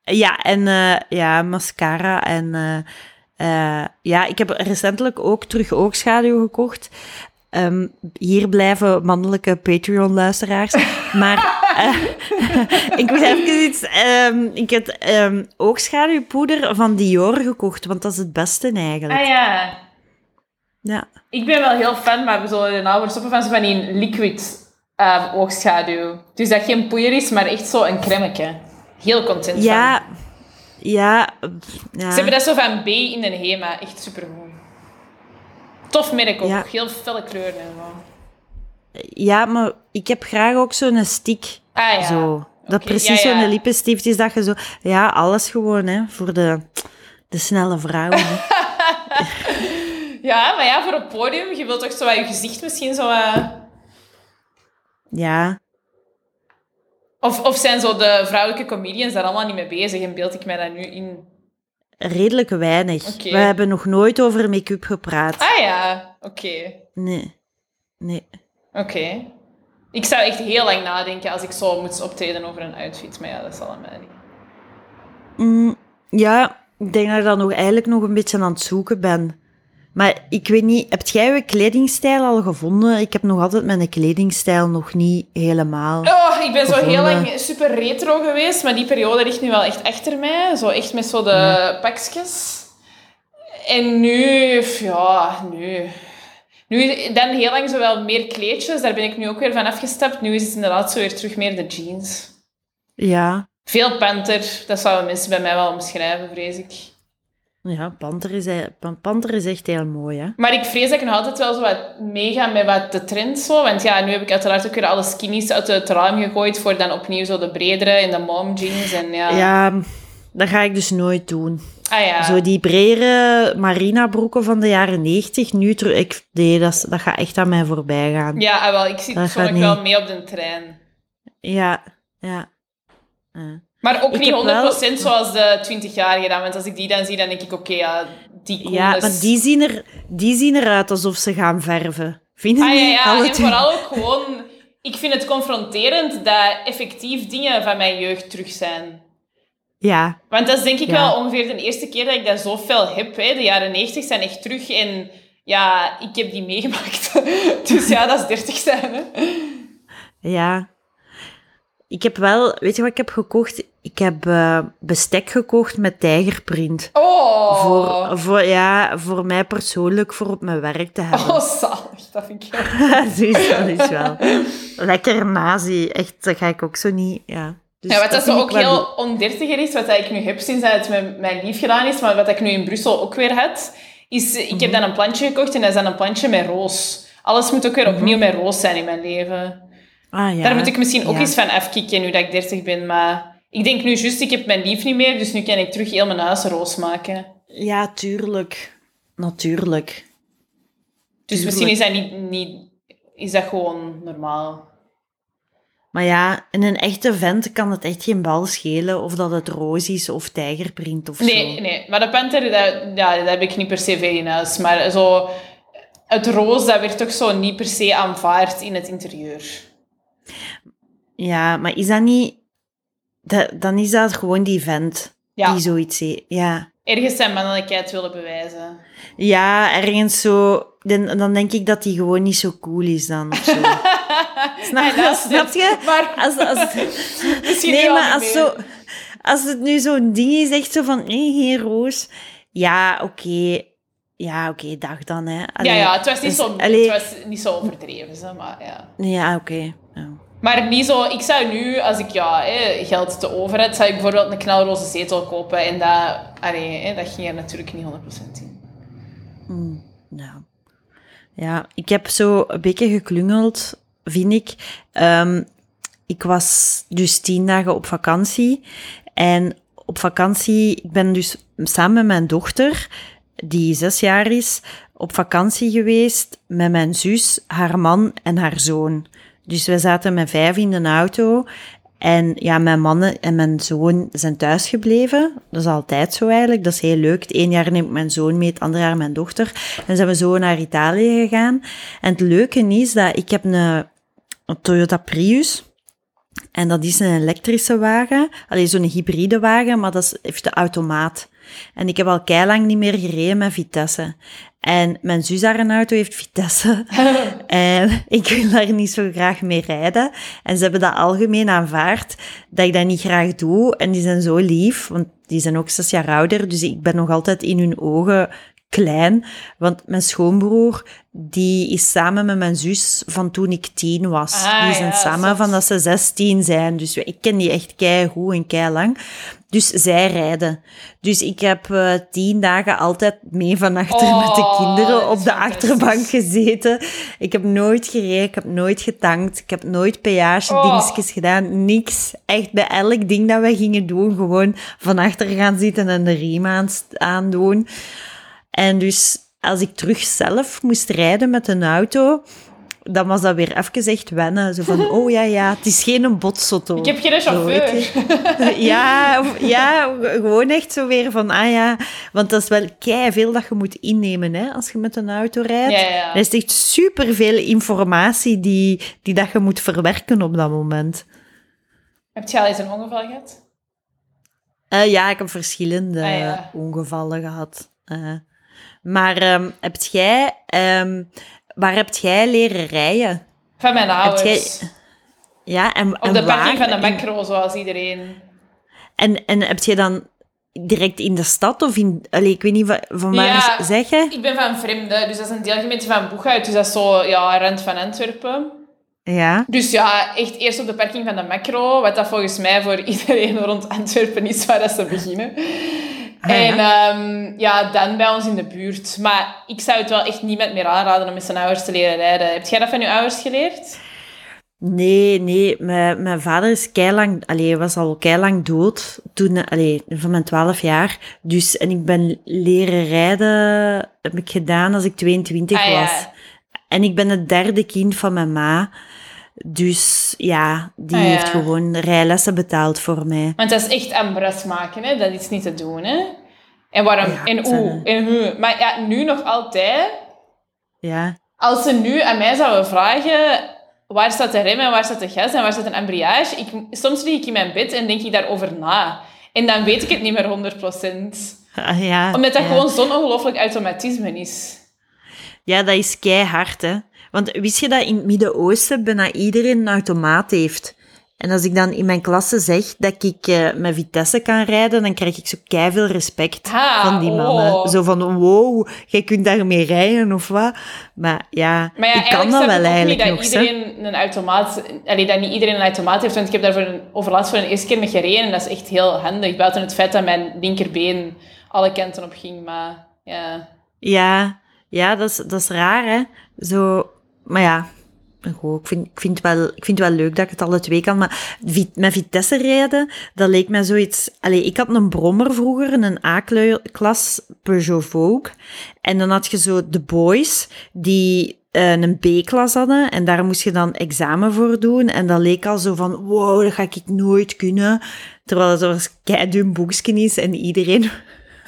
Ja, en uh, ja, mascara en... ja, ik heb recentelijk ook terug oogschaduw gekocht. Um, hier blijven mannelijke Patreon-luisteraars. [LAUGHS] Maar uh, [LAUGHS] ik moet even iets... Um, ik heb um, oogschaduwpoeder van Dior gekocht, want dat is het beste eigenlijk. Ah ja. Ja. Ik ben wel heel fan, maar we zullen er nou weer stoppen van zo van die liquid oogschaduw. Dus dat geen poeier is, maar echt zo een cremmetje. Heel content ja, van. Ja, ja. Ze hebben dat zo van B in de HEMA. Echt supergoed. Tof merk ook. Ja. Heel felle kleuren en zo. Ja, maar ik heb graag ook zo'n stick. Ah ja. Zo. Dat precies ja, ja. zo'n lippenstift is dat je zo... Ja, alles gewoon, hè. Voor de, de snelle vrouwen. [LAUGHS] Ja, maar ja, voor een podium, je wilt toch zo wat je gezicht misschien zo... eh, ja. Of, of zijn zo de vrouwelijke comedians daar allemaal niet mee bezig en beeld ik mij dat nu in? Redelijk weinig. We hebben nog nooit over make-up gepraat. Ah ja, oké. Nee. Nee. Oké. Ik zou echt heel lang nadenken als ik zo moet optreden over een outfit, maar ja, dat zal mij niet. Mm, ja, ik denk dat ik dan nog eigenlijk nog een beetje aan het zoeken ben. Maar ik weet niet, heb jij je kledingstijl al gevonden? Ik heb nog altijd mijn kledingstijl nog niet helemaal. Oh, ik ben zo heel lang super retro geweest, maar die periode ligt nu wel echt achter mij. Zo echt met zo de pakjes. En nu, ja, nu... Nu, dan heel lang zo wel meer kleedjes, daar ben ik nu ook weer van afgestapt. Nu is het inderdaad zo weer terug meer de jeans. Ja. Veel panter, dat zouden mensen bij mij wel omschrijven, vrees ik. Ja, panter is, pan- panter is echt heel mooi, hè? Maar ik vrees dat ik nog altijd wel zo wat meega met wat de trend zo. Want ja, nu heb ik uiteraard ook weer alle skinnies uit het raam gegooid voor dan opnieuw zo de bredere en de mom jeans en ja. Ja, dat ga ik dus nooit doen. Ah ja. Zo die bredere marina-broeken van de jaren 90, nu terug... Ik, nee, dat, dat gaat echt aan mij voorbij gaan. Ja, ah, wel, ik zit nog wel mee op de trein. Ja, ja. ja. Maar ook Ik niet 100% heb wel- zoals de 20-jarigen dan. Want als ik die dan zie, dan denk ik, oké, ja, die. Ja, maar die zien, er, die zien eruit alsof ze gaan verven. Vind je Ah ja, ja. Alle En twee. vooral ook gewoon... Ik vind het confronterend dat effectief dingen van mijn jeugd terug zijn. Ja, Want dat is denk ik Ja. wel ongeveer de eerste keer dat ik dat zo fel heb. Hè. De jaren 90 zijn echt terug en ja, ik heb die meegemaakt. [LAUGHS] dus ja, dat is 30 zijn. Hè. ja. Ik heb wel... Weet je wat ik heb gekocht? Ik heb eh, bestek gekocht met tijgerprint. Oh, Voor, voor, ja, voor mij persoonlijk, voor op mijn werk te hebben. oh zalig. Dat vind ik heel... dus dat is wel lekker nazi. Echt, dat ga ik ook zo niet... Ja, dus Ja, wat dat, zo ook heel ondertiger is, wat ik nu heb sinds dat het met mijn lief gedaan is, maar wat ik nu in Brussel ook weer had, is ik Mhm. heb dan een plantje gekocht en dat is dan een plantje met roos. Alles moet ook weer opnieuw met roos zijn in mijn leven. Ah, ja. Daar moet ik misschien ook ja. eens van afkicken nu dat ik 30 ben, maar ik denk nu juist, ik heb mijn lief niet meer, dus nu kan ik terug heel mijn huis roos maken. Ja, tuurlijk. Natuurlijk. Dus Tuurlijk. misschien is dat niet, niet is dat gewoon normaal. Maar ja, in een echte vent kan het echt geen bal schelen of dat het roos is of tijgerprint of Nee, zo. nee, maar de panter, dat, ja, dat heb ik niet per se veel in huis. Maar zo, het roos, dat werd toch zo niet per se aanvaard in het interieur. Ja, maar is dat niet... Dat, dan is dat gewoon die vent Ja, die zoiets heeft. Ja. ergens zijn mannelijkheid willen bewijzen. ja, ergens zo... Dan, dan denk ik dat die gewoon niet zo cool is dan of zo. [LAUGHS] Snap, snap je? Maar Als, als, [LAUGHS] nee, maar als, zo, als het nu zo'n ding is, echt zo van, nee, geen roos. Ja, oké. Ja, oké, dag dan, hè. Ja, Allee, ja, het was niet, dus- zo, allee, het was niet zo overdreven, maar ja. Ja, oké. Ja. Maar niet zo... Ik zou nu, als ik ja, hè, geld te over had, zou ik bijvoorbeeld een knalroze zetel kopen. En dat, allee, hè, dat ging er natuurlijk niet 100% in. Mm, ja. ja, ik heb zo een beetje geklungeld, vind ik. Ehm, ik was dus tien dagen op vakantie. En op vakantie, ik ben dus samen met mijn dochter, die zes jaar is, op vakantie geweest met mijn zus, haar man en haar zoon. Dus we zaten met vijf in de auto. En ja, mijn mannen en mijn zoon zijn thuisgebleven. Dat is altijd zo eigenlijk. Dat is heel leuk. Het ene jaar neem ik mijn zoon mee, het andere jaar mijn dochter. En zijn we zo naar Italië gegaan. En het leuke is dat ik heb een, een Toyota Prius. En dat is een elektrische wagen. Alleen zo'n hybride wagen, maar dat heeft de automaat. En ik heb al lang niet meer gereden met Vitesse. En mijn zus haar een auto heeft Vitesse. [LAUGHS] en ik wil daar niet zo graag mee rijden. En ze hebben dat algemeen aanvaard, dat ik dat niet graag doe. En die zijn zo lief, want die zijn ook zes jaar ouder. Dus ik ben nog altijd in hun ogen klein. Want mijn schoonbroer, die is samen met mijn zus van toen ik tien was. Ah, die zijn ja, samen zot. van dat ze zestien zijn. Dus ik ken die echt kei goed en kei lang. Dus zij rijden. Dus ik heb eh, tien dagen altijd mee van achter Oh, met de kinderen dat op de achterbank gezeten. Ik heb nooit gereden, ik heb nooit getankt, ik heb nooit peage Oh. gedaan, niks. Echt bij elk ding dat we gingen doen, gewoon van achter gaan zitten en de riem aan- aandoen. En dus als ik terug zelf moest rijden met een auto, dan was dat weer even echt wennen. Zo van, oh ja, ja, het is geen een botsauto. Ik heb geen Zo, chauffeur. je. [LAUGHS] Ja, ja, gewoon echt zo weer van, ah ja, want dat is wel kei veel dat je moet innemen hè, als je met een auto rijdt. Ja, ja. Er is echt superveel informatie die, die dat je moet verwerken op dat moment. Heb je al eens een ongeval gehad? Eh, ja, ik heb verschillende Ah, ja. ongevallen gehad. Eh, maar ehm heb jij, ehm, waar heb jij leren rijden? Van mijn ouders. jij, ja, en, Op en de parking waar? van de macro, zoals iedereen. En, en heb je dan direct in de stad of in... Allee, ik weet niet van, van waar Ja. ze zeggen. Ik ben van Vreemde, dus dat is een deelgemeente van Boeghout. Dus dat is zo, ja, rand van Antwerpen. Ja. Dus ja, echt eerst op de parking van de macro, wat dat volgens mij voor [LAUGHS] iedereen rond Antwerpen is waar dat ze beginnen. En ehm, ja, dan bij ons in de buurt. Maar ik zou het wel echt niemand meer aanraden om met zijn ouders te leren rijden. Heb jij dat van je ouders geleerd? Nee, nee. Mijn, mijn vader is keilang... Allee, was al keilang dood. Toen... Allee, van mijn twaalf jaar. Dus... En ik ben leren rijden... Heb ik gedaan als ik 22 Ah, ja. was. En ik ben het derde kind van mijn ma. Dus ja, die Ah, ja. heeft gewoon rijlessen betaald voor mij. Want dat is echt aan bras maken, hè? dat is niet te doen. Hè? En waarom? Ja, en hoe? En hoe? Maar ja, nu nog altijd. Ja. Als ze nu aan mij zouden vragen... Waar staat de rem en waar staat de gas en waar staat een embrayage? Ik, soms lig ik in mijn bed en denk ik daarover na. En dan weet ik het niet meer 100%. Ah, ja. Omdat dat ja. gewoon zo'n ongelooflijk automatisme is. Ja, dat is keihard, hè. Want wist je dat in het Midden-Oosten bijna iedereen een automaat heeft? En als ik dan in mijn klasse zeg dat ik eh, met Vitesse kan rijden, dan krijg ik zo keiveel respect van die mannen. oh. Zo van, wow, jij kunt daarmee rijden of wat? Maar ja, Maar ja, ik kan dat wel eigenlijk niet nog, dat hè. iedereen een automaat... Allee, dat niet iedereen een automaat heeft, want ik heb daar voor een, overlaatst voor een eerste keer mee gereden en dat is echt heel handig. Buiten het feit dat mijn linkerbeen alle kanten op ging, maar ja... Ja, ja dat, is, dat is raar, hè. Zo, maar ja, ik, vind, ik, vind wel, ik vind het wel leuk dat ik het alle twee kan. Maar met Vitesse rijden, dat leek mij zoiets... Allee, ik had een brommer vroeger, een A-klas Peugeot Vogue. En dan had je zo de boys, die eh, een B-klas hadden. En daar moest je dan examen voor doen. En dat leek al zo van, wow, dat ga ik nooit kunnen. Terwijl het was keidun boekje is en iedereen...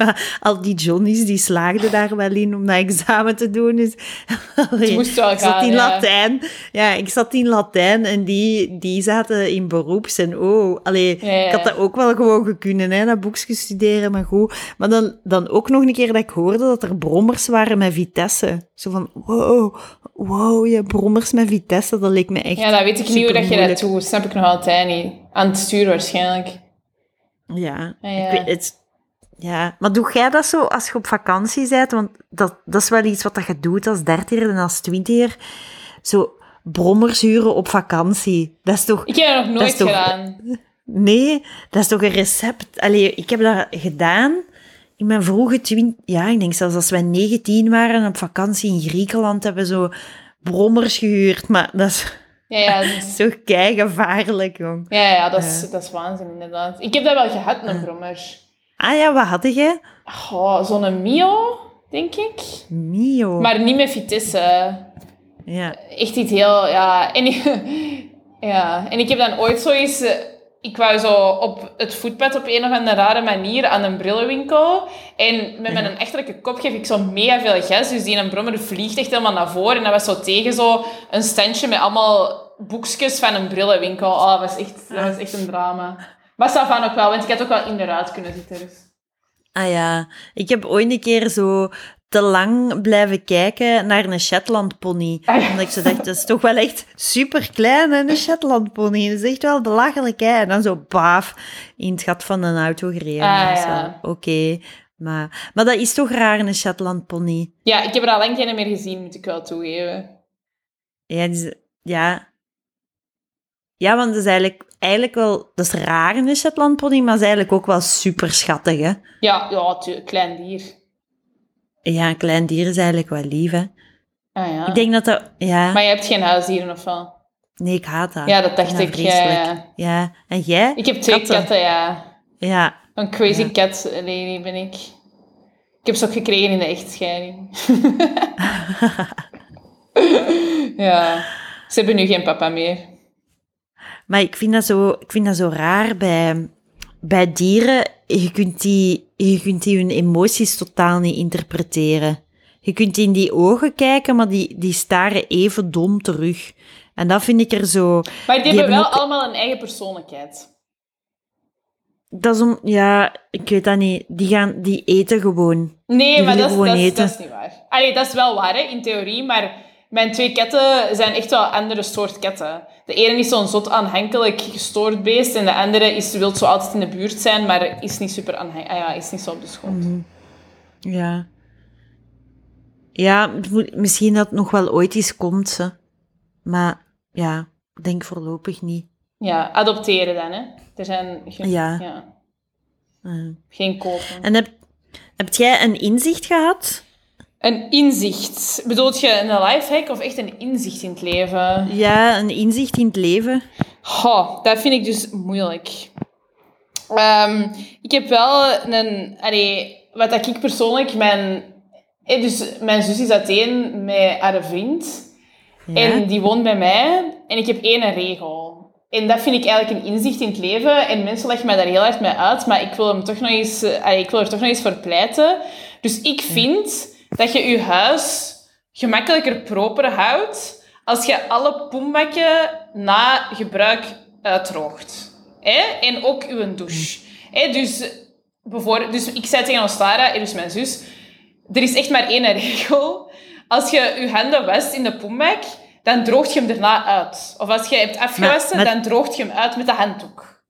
[LAUGHS] Al die Johnny's, die slaagden daar wel in om dat examen te doen. Dus, [LAUGHS] moest wel ik zat in ja. Latijn. Ja, ik zat in Latijn en die, die zaten in beroeps. En oh, allee, Ja, ja, ik had dat ook wel gewoon gekunnen, hè, dat boekje studeren, maar goed. Maar dan, dan ook nog een keer dat ik hoorde dat er brommers waren met Vitesse. Zo van, wow, wow, je brommers met Vitesse, dat leek me echt Ja, dat weet ik niet hoe dat je dat doet. Snap ik nog altijd niet. Aan het stuur waarschijnlijk. Ja, Ja, ja. Ik weet, het, ja, maar doe jij dat zo als je op vakantie bent? Want dat, dat is wel iets wat dat je doet als dertiger en als twintiger. Zo brommers huren op vakantie. Dat is toch... Ik heb dat nog nooit toch- gedaan. Nee, dat is toch een recept? Allee, ik heb dat gedaan in mijn vroege twintig... Ja, ik denk zelfs als wij 19 waren op vakantie in Griekenland hebben we zo brommers gehuurd. Maar dat is Ja, ja, [LAUGHS] dat is- zo keigevaarlijk, jong. ja, ja dat, is, dat is waanzin inderdaad. Ik heb dat wel gehad, een brommer. Ah ja, wat had jij? Oh, Zo'n Mio, denk ik. Mio. Maar niet met Vitesse. Ja. Echt iets heel, ja. En, ik- [LAUGHS] ja. en ik heb dan ooit zoiets. eh, ik wou zo op het voetpad op een of andere rare manier aan een brillenwinkel. En met mijn echterlijke kop geef ik zo mega veel gas. Dus die een brommer vliegt echt helemaal naar voren. En dat was zo tegen zo een standje met allemaal boekjes van een brillenwinkel. Oh, dat was echt, dat was echt een drama. Maar dat van ook wel, want ik had ook wel in de ruit kunnen zitten. Dus. Ah ja, ik heb ooit een keer zo te lang blijven kijken naar een Shetland pony. Ah, Omdat ik zo dacht, dat is toch wel echt super klein, een Shetland pony. Dat is echt wel belachelijk, hè. En dan zo baaf in het gat van een auto gereden. Ah, ja. Oké. Maar, maar dat is toch raar, een Shetland pony. Ja, ik heb er al lang geen meer gezien, moet ik wel toegeven. Ja, ja. Ja, want dat is eigenlijk, eigenlijk wel... Dat is raar, een Shetland pony, maar is eigenlijk ook wel super schattig, hè. Ja, ja, klein dier. Ja, een klein dier is eigenlijk wel lief, hè. Ah, ja. Ik denk dat dat... Ja. Maar je hebt geen huisdieren of wel? Nee, ik haat dat. Ja, dat dacht ik. Ja, vreselijk. ja. Ja. En jij? Ik heb twee Katten. katten, ja. Ja. Een crazy Ja. cat lady ben ik. Ik heb ze ook gekregen in de echtscheiding. [LAUGHS] [LAUGHS] ja. Ze hebben nu geen papa meer. Maar ik vind dat zo, ik vind dat zo raar bij, bij dieren. Je kunt, die, je kunt die hun emoties totaal niet interpreteren. Je kunt in die ogen kijken, maar die, die staren even dom terug. En dat vind ik er zo... Maar die, Die hebben wel ook- allemaal een eigen persoonlijkheid. Dat is om... Ja, ik weet dat niet. Die, gaan, die eten gewoon. Nee, Die maar dat is, dat, is, dat is niet waar. Allee, dat is wel waar, hè, in theorie, maar mijn twee katten zijn echt wel andere soort katten. De ene is zo'n zot aanhankelijk gestoord beest en de andere is, wil zo altijd in de buurt zijn, maar is niet super aanhankelijk. Ah ja, is niet zo op de schot. Ja. Ja, moet- misschien dat het nog wel ooit eens komt, ze. Maar ja, ik denk voorlopig niet. Ja, adopteren dan, hè. Er zijn geen, Ja. ja, geen kopen. En heb, heb jij een inzicht gehad? Een inzicht. Bedoelt je een lifehack of echt een inzicht in het leven? Ja, een inzicht in het leven. Dat vind ik dus moeilijk. Ehm, ik heb wel een... Allee, wat dat ik persoonlijk... Mijn, eh, dus mijn zus is uiteen met haar vriend. Ja. En die woont bij mij. En ik heb één regel. En dat vind ik eigenlijk een inzicht in het leven. En mensen leggen mij daar heel hard mee uit. Maar ik wil, hem toch nog eens, eh, allee, ik wil er toch nog eens voor pleiten. Dus ik vind dat je je huis gemakkelijker proper houdt als je alle poembakken na gebruik uitdroogt. Hè? En ook uw douche. Hè? Dus, bijvoorbeeld, dus ik zei tegen Ostara, dus mijn zus, er is echt maar één regel. Als je je handen wast in de poembak, dan droogt je hem daarna uit. Of als je hebt afgewassen, Maar- maar- dan droogt je hem uit met de handdoek.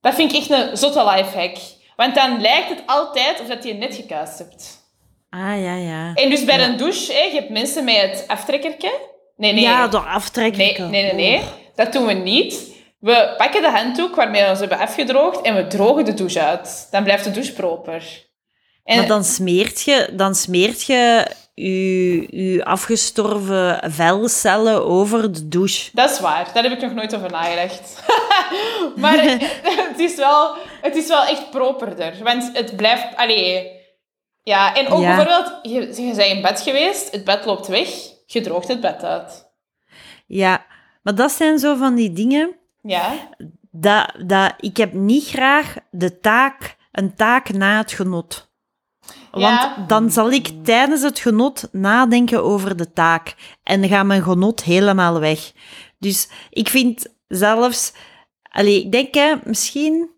Dat vind ik echt een zotte lifehack. Want dan lijkt het altijd of dat je net gekuist hebt. Ah, ja, ja. En dus bij een douche, hè, je hebt mensen met het aftrekkertje. Nee, nee. Ja, door aftrekken. nee, nee, nee, nee. Dat doen we niet. We pakken de handdoek waarmee we ons hebben afgedroogd en we drogen de douche uit. Dan blijft de douche proper. En, Maar dan smeert je, dan smeert je je, je afgestorven velcellen over de douche. Dat is waar, daar heb ik nog nooit over nagedacht. [LAUGHS] maar [LAUGHS] het is, wel, het is wel echt properder. Want het blijft... Allee, ja, en ook Ja. bijvoorbeeld, je, je bent in bed geweest, het bed loopt weg, je droogt het bed uit. Ja, maar dat zijn zo van die dingen Ja, dat, dat ik heb niet graag de taak, een taak na het genot. Want Ja. dan zal ik tijdens het genot nadenken over de taak. En dan gaat mijn genot helemaal weg. Dus ik vind zelfs... Allee, ik denk, hè, misschien...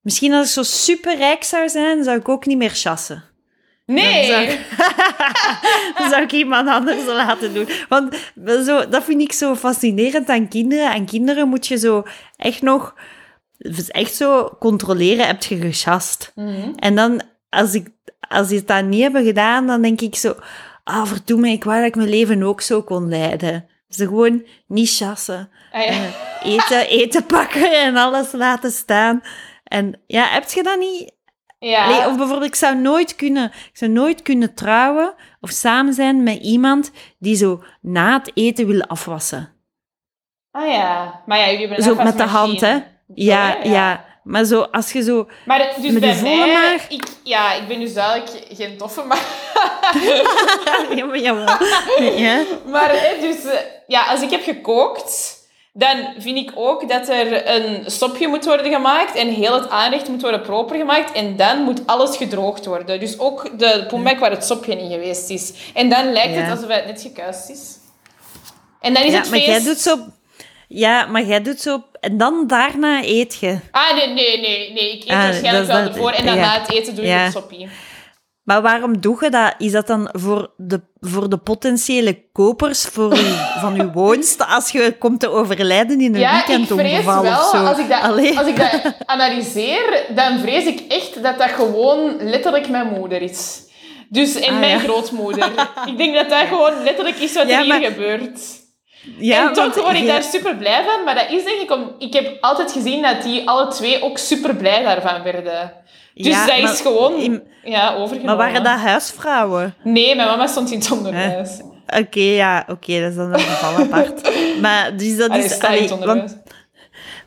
Misschien als ik zo superrijk zou zijn, zou ik ook niet meer chassen. Nee. Dan zou, ik, [LAUGHS] dan zou ik iemand anders laten doen. Want zo, dat vind ik zo fascinerend aan kinderen. Aan kinderen moet je zo echt nog... Echt zo controleren, heb je gechast. Mhm. En dan, als, ik, als het dat niet hebben gedaan, dan denk ik zo... Ah, verdomme, ik wou dat ik mijn leven ook zo kon leiden. Ze gewoon niet chassen. Ah, ja. Eh, eten, eten pakken en alles laten staan. En ja, heb je dat niet ja. Allee, of bijvoorbeeld, ik zou nooit kunnen, ik zou nooit kunnen trouwen of samen zijn met iemand die zo na het eten wil afwassen. Ah ja, maar ja, jullie hebben Zo met de hand, hè? Ja, ja. Maar zo, als je zo... Maar dus Met bij mij, maag? ik, ja, ik ben dus duidelijk geen toffe, maar, [LAUGHS] ja, maar jawel. Ja. maar hè, dus, eh, ja, als ik heb gekookt, dan vind ik ook dat er een stopje moet worden gemaakt en heel het aanrecht moet worden proper gemaakt. En dan moet alles gedroogd worden. Dus ook de poembek waar het stopje in geweest is. En dan lijkt het alsof het net gekuist is. En dan is Ja, het maar feest... jij doet zo... Ja, maar jij doet zo... En dan daarna eet je. Ah, nee, nee, nee. nee. Ik eet Ah, waarschijnlijk wel ervoor en dan ja. het eten doe je het soppie. Maar waarom doe je dat? Is dat dan voor de, voor de potentiële kopers voor van uw woonst als je komt te overlijden in een Ja, ik vrees weekendongeval wel, of zo? als ik, dat, Allee. als ik dat analyseer, dan vrees ik echt dat dat gewoon letterlijk mijn moeder is. Dus, en Ah, mijn ja. grootmoeder. [LAUGHS] Ik denk dat dat gewoon letterlijk is wat Ja, er hier maar- gebeurt. ja, en toch word ik daar super blij van, maar dat is denk ik om... Ik heb altijd gezien dat die alle twee ook super blij daarvan werden. Dus Ja, dat maar is gewoon in- ja, overgenomen. Maar waren dat huisvrouwen? Nee, mijn mama stond in het onderwijs. Oké, ja, oké, dat is dan een geval apart. [LAUGHS] Maar dus dat Allee, is... allee,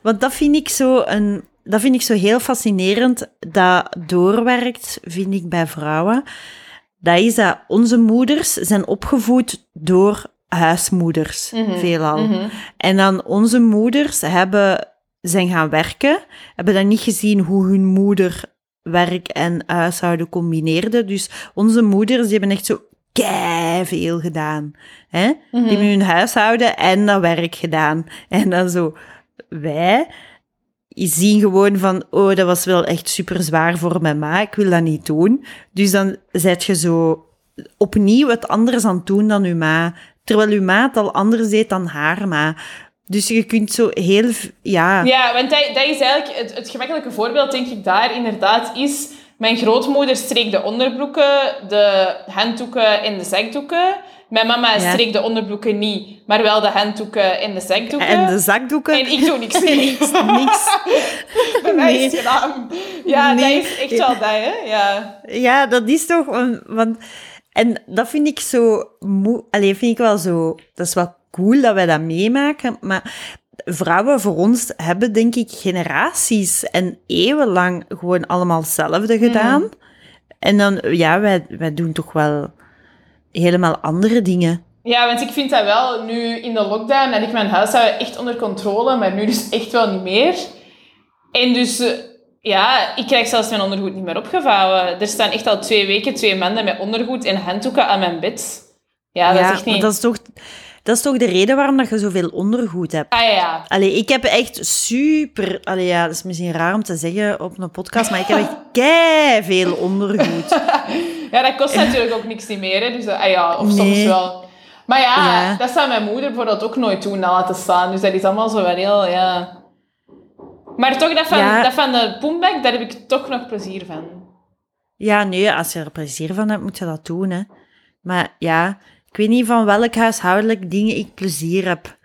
want dat vind ik zo een... Dat vind ik zo heel fascinerend. Dat doorwerkt, vind ik, bij vrouwen. Dat is dat onze moeders zijn opgevoed door huismoeders, Mhm, veelal. mhm. En dan onze moeders hebben, zijn gaan werken, hebben dan niet gezien hoe hun moeder werk en huishouden combineerde. Dus onze moeders die hebben echt zo veel gedaan. Hè? Mhm. Die hebben hun huishouden en dat werk gedaan. En dan zo, wij zien gewoon van, oh, dat was wel echt super zwaar voor mijn ma, ik wil dat niet doen. Dus dan zet je zo opnieuw het anders aan het doen dan uw ma. Terwijl uw ma het al anders deed dan haar ma. Dus je kunt zo heel... Ja, Ja, want dat, dat is eigenlijk het, het gemakkelijke voorbeeld, denk ik, daar inderdaad is... Mijn grootmoeder streek de onderbroeken, de handdoeken en de zakdoeken. Mijn mama Ja. streek de onderbroeken niet, maar wel de handdoeken en de zakdoeken. en de zakdoeken... En ik doe niks meer. [LAUGHS] niks, niks. [LAUGHS] Is Nee. het gedaan. Ja, Nee. dat is echt wel dat, hè. Ja. Ja, dat is toch... een- Want, en dat vind ik zo... Moe, Allee, vind ik wel zo... Dat is wel cool dat wij dat meemaken, maar vrouwen voor ons hebben, denk ik, generaties en eeuwenlang gewoon allemaal hetzelfde gedaan. En dan, ja, wij, wij doen toch wel helemaal andere dingen. ja, want ik vind dat wel, nu in de lockdown had ik mijn huishouden echt onder controle, maar nu dus echt wel niet meer. En dus... eh, Ja, ik krijg zelfs mijn ondergoed niet meer opgevouwen. Er staan echt al twee weken twee mannen met ondergoed en handdoeken aan mijn bed. Ja, dat is echt niet... dat is toch... Dat is toch de reden waarom dat je zoveel ondergoed hebt? Ah ja, ja. Allee, ik heb echt super... Allee, ja, dat is misschien raar om te zeggen op een podcast, maar ik heb echt [LAUGHS] kei veel ondergoed. [LAUGHS] Ja, dat kost natuurlijk ook niks meer, hè. Dus, ah ja, of soms wel. Maar ja, Ja. dat zou mijn moeder bijvoorbeeld ook nooit doen, dat laten staan. Dus dat is allemaal zo wel heel, ja... Maar toch, dat van, Ja. dat van de poembak, daar heb ik toch nog plezier van. Ja, nee, als je er plezier van hebt, moet je dat doen, hè. Maar ja, ik weet niet van welk huishoudelijk dingen ik plezier heb.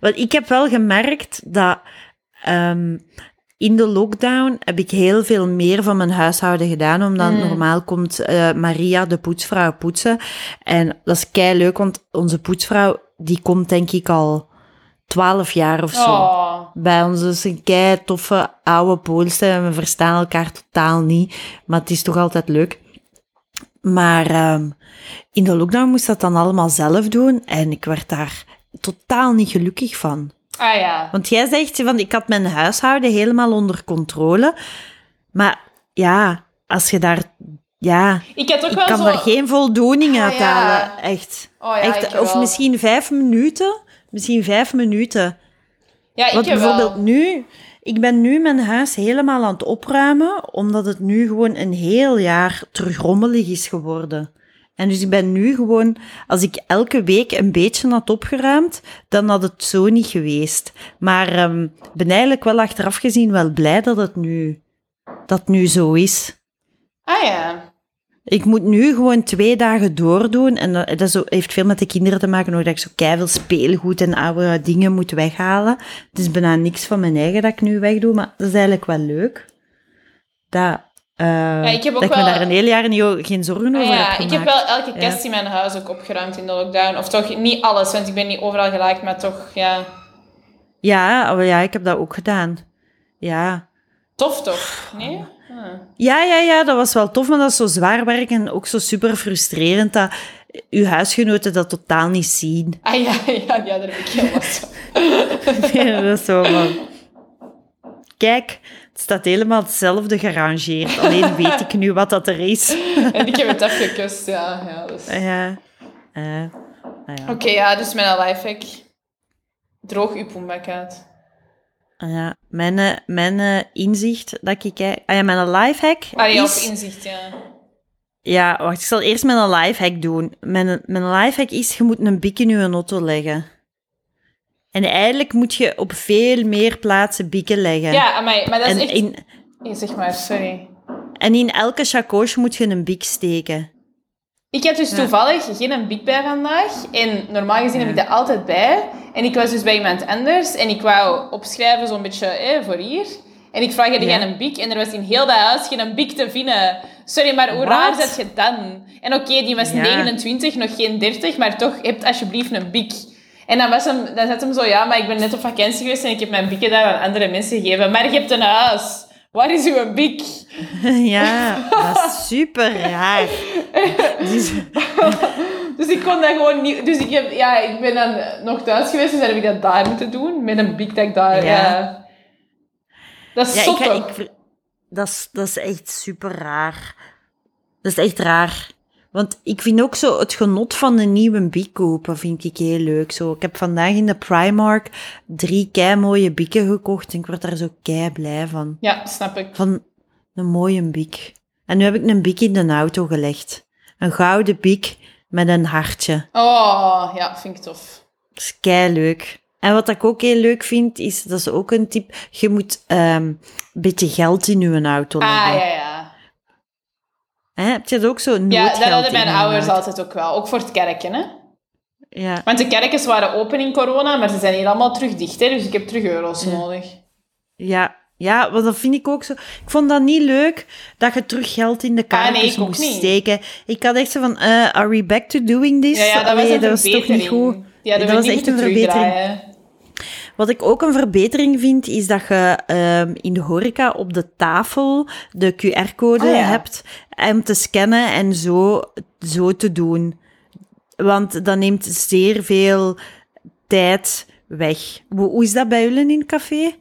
Want ik heb wel gemerkt dat ehm, in de lockdown heb ik heel veel meer van mijn huishouden gedaan, omdat Mm. normaal komt eh, Maria, de poetsvrouw, poetsen. En dat is kei leuk, want onze poetsvrouw, die komt denk ik al twaalf jaar of zo. Oh. Bij ons is een kei toffe oude Poolse en we verstaan elkaar totaal niet. Maar het is toch altijd leuk. Maar ehm, in de lockdown moest dat dan allemaal zelf doen en ik werd daar totaal niet gelukkig van. Ah ja. Want jij zegt van ik had mijn huishouden helemaal onder controle. Maar ja, als je daar. Ja, Ik had ook ik wel kan zo... daar geen voldoening Ah, uit ja. halen. Echt. Oh ja, Echt. Of wel. misschien vijf minuten. Misschien vijf minuten. Ja, ik Want bijvoorbeeld wel. nu, ik ben nu mijn huis helemaal aan het opruimen, omdat het nu gewoon een heel jaar terug rommelig is geworden. En dus ik ben nu gewoon, als ik elke week een beetje had opgeruimd, dan had het zo niet geweest. Maar ik ben eigenlijk wel achteraf gezien wel blij dat het nu, dat nu zo is. Ah ja. Ik moet nu gewoon twee dagen doordoen. En dat, dat zo, heeft veel met de kinderen te maken, dat ik zo keiveel speelgoed en oude dingen moet weghalen. Het is bijna niks van mijn eigen dat ik nu wegdoe, maar dat is eigenlijk wel leuk. Dat, eh, ik heb ook dat ik me daar een heel jaar niet, geen zorgen Ah over ja, heb ik heb wel elke Ja. kast in mijn huis ook opgeruimd in de lockdown. Of toch niet alles, want ik ben niet overal gelijk, maar toch, ja... Ja, maar ja, ik heb dat ook gedaan. Ja. Tof toch? Nee? Ah. Ja, ja, ja, dat was wel tof, maar dat is zo zwaar werk en ook zo super frustrerend. Dat uw huisgenoten dat totaal niet zien. Ah ja, ja, ja daar heb ik heel van. [LAUGHS] Ja, dat is zo van... Kijk, het staat helemaal hetzelfde gerangeerd. Alleen weet ik nu wat dat er is. [LAUGHS] En ik heb het afgekust, ja. ja dus. Ja. eh, ah ja. Oké, ja, dus mijn lifehack. Droog uw poembak uit. Ah ja. Mijn, eh, mijn eh, inzicht dat ik kijk... Ah ja, mijn lifehack Ah ja, is... inzicht, ja. Ja, wacht, ik zal eerst mijn lifehack doen. Mijn, mijn lifehack is, je moet een bik in je auto leggen. En eigenlijk moet je op veel meer plaatsen bikken leggen. Ja, maar, maar dat is en, echt... in, Nee, zeg maar, sorry. en in elke chacoche moet je een bik steken. Ik heb dus toevallig geen big bij vandaag. En normaal gezien heb ik dat altijd bij. En ik was dus bij iemand anders. En ik wou opschrijven zo'n beetje eh, voor hier. En ik vraag, heb jij Ja. een bik? En er was in heel dat huis geen bik te vinden. Sorry, maar hoe raar zet je dan? En oké, die was Ja. 29, nog geen 30. Maar toch, heb alsjeblieft een bik. En dan, was hem, dan zat hem zo, ja, maar ik ben net op vakantie geweest en ik heb mijn bikken daar aan andere mensen gegeven. Maar je hebt een huis. Waar is uw bik? [LAUGHS] ja, dat is super raar. [LAUGHS] Dus, Dus ik kon dat gewoon niet... Dus ik, heb, ja, ik ben dan nog thuis geweest, dus dan heb ik dat daar moeten doen. Met een big daar... Ja. Ja. Dat is ja, ik, ik, dat, is, dat is echt super raar. Dat is echt raar. Want ik vind ook zo het genot van een nieuwe biek kopen, vind ik heel leuk. Zo, ik heb vandaag in de Primark drie kei mooie bieken gekocht en ik word daar zo kei blij van. Ja, snap ik. Van een mooie biek. En nu heb ik een biek in de auto gelegd. Een gouden biek met een hartje. Oh, ja, vind ik tof. Dat is kei leuk. En wat ik ook heel leuk vind, is, dat is ook een tip, je moet ehm, een beetje geld in je auto leggen. Ah, ja, ja. Hè, heb je dat ook zo? Ja, dat hadden mijn ouders altijd ook wel. Ook voor het kerken, hè. Ja. Want de kerkens waren open in corona, maar ze zijn hier allemaal terug dicht, hè. Dus ik heb terug euro's Ja. nodig. Ja, ja, want dat vind ik ook zo. Ik vond dat niet leuk dat je terug geld in de Ah, nee, kaartjes moest niet. steken. Ik had echt zo van, eh, are we back to doing this? Ja, ja, dat was Allee, een dat was toch niet goed. Ja, dat, Dat was echt een verbetering. Wat ik ook een verbetering vind, is dat je ehm, in de horeca op de tafel de QR-code Ah, ja. hebt om te scannen en zo, zo te doen. Want dat neemt zeer veel tijd weg. Hoe, hoe is dat bij jullie in het café?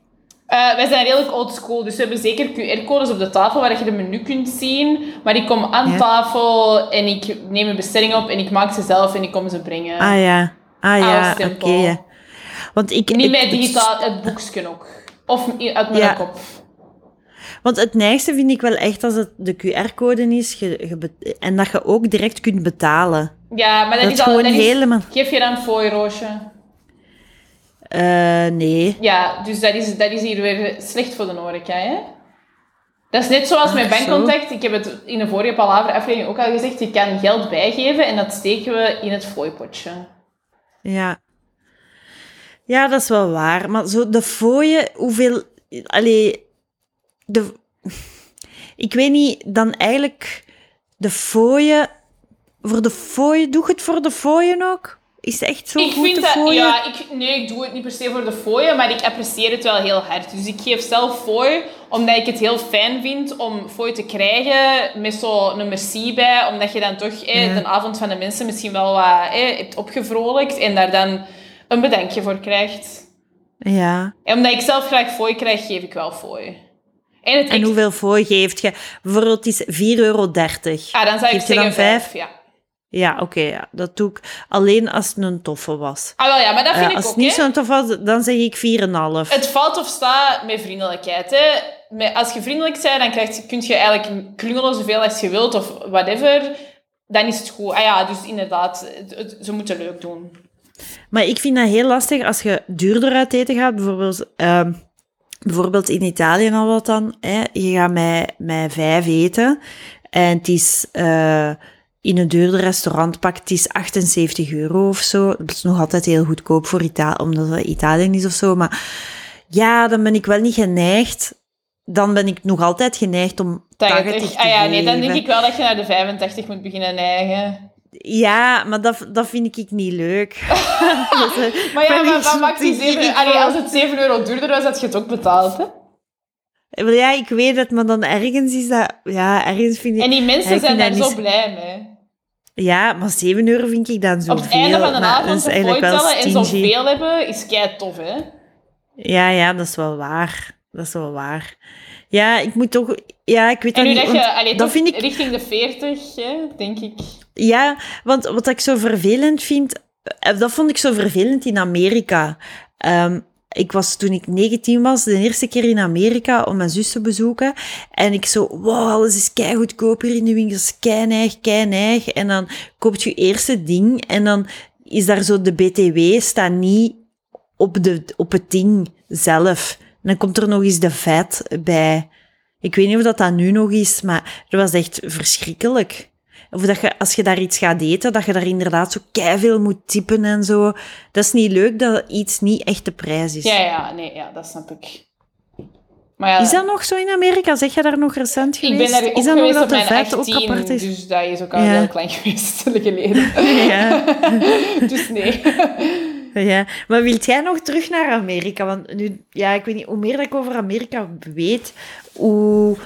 Eh, wij zijn redelijk old school, dus we hebben zeker QR-codes op de tafel waar je de menu kunt zien. Maar ik kom aan Ja. tafel en ik neem een bestelling op en ik maak ze zelf en ik kom ze brengen. Ah ja, ah ja, oké. ja. Want ik, Niet het- digitaal, het boekje ook. Of uit mijn Ja. kop. Want het neigste vind ik wel echt als het de QR-code is je, je be- en dat je ook direct kunt betalen. Ja, maar dat, Dat is al... dat is- helemaal... Geef je dan fooi, Roosje? Eh, nee. Ja, dus dat is, dat is hier weer slecht voor de horeca, hè? Dat is net zoals met Ach, zo. bankcontact. Ik heb het in de vorige Palaver aflevering ook al gezegd. Je kan geld bijgeven en dat steken we in het fooipotje. Ja. Ja, dat is wel waar. Maar zo de fooien, hoeveel... Allee, de... Ik weet niet, dan eigenlijk de fooien... Voor de fooien, doe je het voor de fooien ook? Is het echt zo ik goed, vind de dat, fooien? ja, ik, nee, ik doe het niet per se voor de fooien, maar ik apprecieer het wel heel hard. Dus ik geef zelf fooi, omdat ik het heel fijn vind om fooi te krijgen met zo'n merci bij, omdat je dan toch eh, Ja. de avond van de mensen misschien wel wat eh, hebt opgevrolijkt en daar dan een bedankje voor krijgt. Ja. En omdat ik zelf graag fooi krijg, geef ik wel fooi. En, En hoeveel fooi geeft je? Bijvoorbeeld, het is 4,30 euro. Ah, dan zou ik zeggen dan vijf. vijf? Ja. Ja, oké. ja. Dat doe ik alleen als het een toffe was. Ah, wel ja, maar dat vind ik als ook, het niet zo'n tof was, dan zeg ik 4,5. Het valt of staat met vriendelijkheid. Hè. Met, als je vriendelijk bent, dan krijg je, kun je eigenlijk klungelen zoveel als je wilt of whatever. Dan is het goed. Ah ja, dus inderdaad, het- het- ze moeten leuk doen. Maar ik vind dat heel lastig als je duurder uit eten gaat. Bijvoorbeeld, ehm, bijvoorbeeld in Italië al wat dan. Hè. Je gaat met, met vijf eten. En het is eh, in een duurder restaurant pakt het is 78 euro of zo. Dat is nog altijd heel goedkoop voor Italië, omdat het Italië is of zo. Maar ja, dan ben ik wel niet geneigd. Dan ben ik nog altijd geneigd om 80 80. te Ah ja, nee, dan denk ik wel dat je naar de 85 moet beginnen neigen. Ja, maar dat, dat vind ik niet leuk. [LAUGHS] Is- Maar ja, maar wat maakt die te 7... gierig Allee, voor. als het 7 euro duurder was, had je het ook betaald, hè? Ja, ik weet het, maar dan ergens is dat... Ja, ergens vind ik... En die mensen zijn daar zo blij mee. Ja, maar 7 euro vind ik dan zoveel. Op het einde van de avond zo eigenlijk wel tellen en zoveel hebben, is kei tof, hè? Ja, ja, dat is wel waar. Dat is wel waar. Ja, ik moet toch... Ja, ik weet En nu niet. dat je allee, dat vind ik... richting de 40, hè, denk ik. Ja, want wat ik zo vervelend vind... eh, Dat vond ik zo vervelend in Amerika. Ehm, ik was toen ik 19 was, de eerste keer in Amerika om mijn zus te bezoeken. En ik zo, wow, alles is kei goedkoop hier in de winkels, kei neig, kei neig. En dan koopt je eerste ding en dan is daar zo de BTW staat niet op, de, op het ding zelf. En dan komt er nog eens de vet bij. Ik weet niet of dat, dat nu nog is, maar dat was echt verschrikkelijk. Of dat je, als je daar iets gaat eten, dat je daar inderdaad zo veel moet typen en zo. Dat is niet leuk dat iets niet echt de prijs is. Ja, ja, nee, ja, dat snap ik. Maar ja, Is dat nog zo in Amerika? Zeg je daar nog recent ik geweest? ben daar ook is dat nog geweest dat op de mijn vet ook 18, apart is? dus dat is ook al Ja. heel klein [LAUGHS] geweest geleden. [LAUGHS] Ja. [LAUGHS] dus nee. Ja, maar wilt jij nog terug naar Amerika? Want nu, ja, ik weet niet, hoe meer dat ik over Amerika weet, hoe,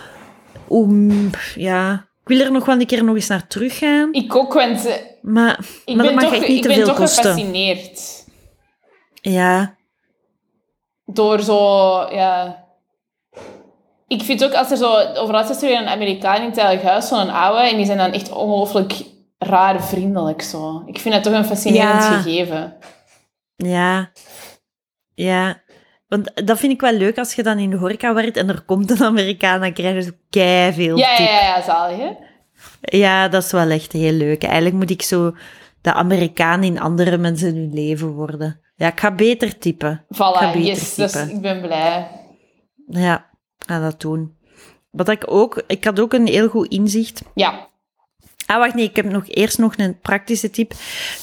hoe, ja, ik wil er nog wel een keer nog eens naar terug gaan. Ik ook, want eh, Maar, ik maar ben dat mag toch, echt niet ik te ben veel toch kosten. gefascineerd Ja, door zo, ja... Ik vind ook, als er zo over laatst is er een Amerikaan in het eigen huis, zo'n oude, en die zijn dan echt ongelooflijk raar vriendelijk zo. Ik vind dat toch een fascinerend Ja. gegeven. ja, ja. Want dat vind ik wel leuk als je dan in de horeca werkt en er komt een Amerikaan, dan krijg je zo keiveel Ja, ja, ja, ja, zalig, hè? Ja, dat is wel echt heel leuk. Eigenlijk moet ik zo de Amerikaan in andere mensen hun leven worden. Ja, ik ga beter typen. Ik Voilà, beter yes, dus ik ben blij. Ja, ik ga dat doen. Wat ik ook, ik had ook een heel goed inzicht. Ja. Ah, wacht, nee, ik heb nog eerst nog een praktische tip.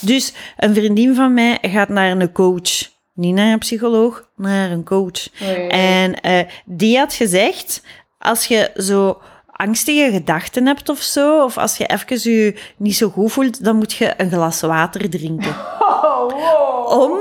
Dus een vriendin van mij gaat naar een coach. Niet naar een psycholoog, naar een coach. En eh, die had gezegd, als je zo angstige gedachten hebt of zo, of als je even je niet zo goed voelt, dan moet je een glas water drinken. [LAUGHS] Oh, wow. Om,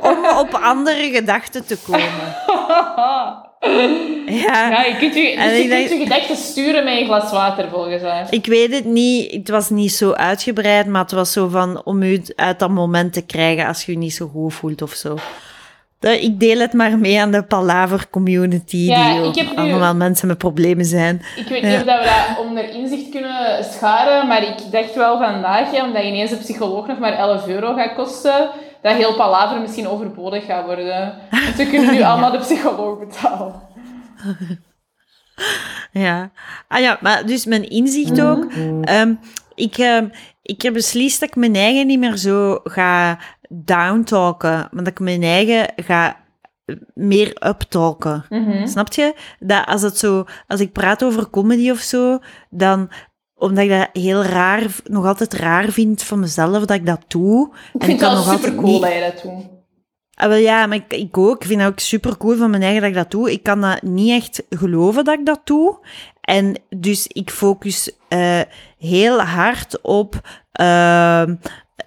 om op andere gedachten te komen. [LAUGHS] [LAUGHS] Ja. Ja, je kunt je, dus je, ik kunt denk- je gedachten sturen met een glas water, volgens haar. Ik weet het niet, het was niet zo uitgebreid, maar het was zo van om u uit dat moment te krijgen als je je niet zo goed voelt of zo. Ik deel het maar mee aan de Palaver community, Ja, die nu- allemaal mensen met problemen zijn. Ik weet Ja. niet of dat we dat onder inzicht kunnen scharen, maar ik dacht wel vandaag, ja, omdat ineens een psycholoog nog maar 11 euro gaat kosten, dat heel Palaver misschien overbodig gaat worden. Want we kunnen nu [LAUGHS] allemaal de psycholoog betalen. Ja. Ah ja, maar dus mijn inzicht ook. Ehm, ik, ehm, ik heb beslist dat ik mijn eigen niet meer zo ga downtalken, maar dat ik mijn eigen ga meer uptalken. Mhm. Snap je? Dat als, het zo, als ik praat over comedy of zo, dan omdat ik dat heel raar, nog altijd raar vind van mezelf dat ik dat doe. Ik en vind het wel nog super cool niet- dat je dat doet. Ah, wel ja, maar ik, ik ook. Ik vind dat ook super cool van mijn eigen dat ik dat doe. Ik kan dat niet echt geloven dat ik dat doe. En dus ik focus eh, heel hard op ehm,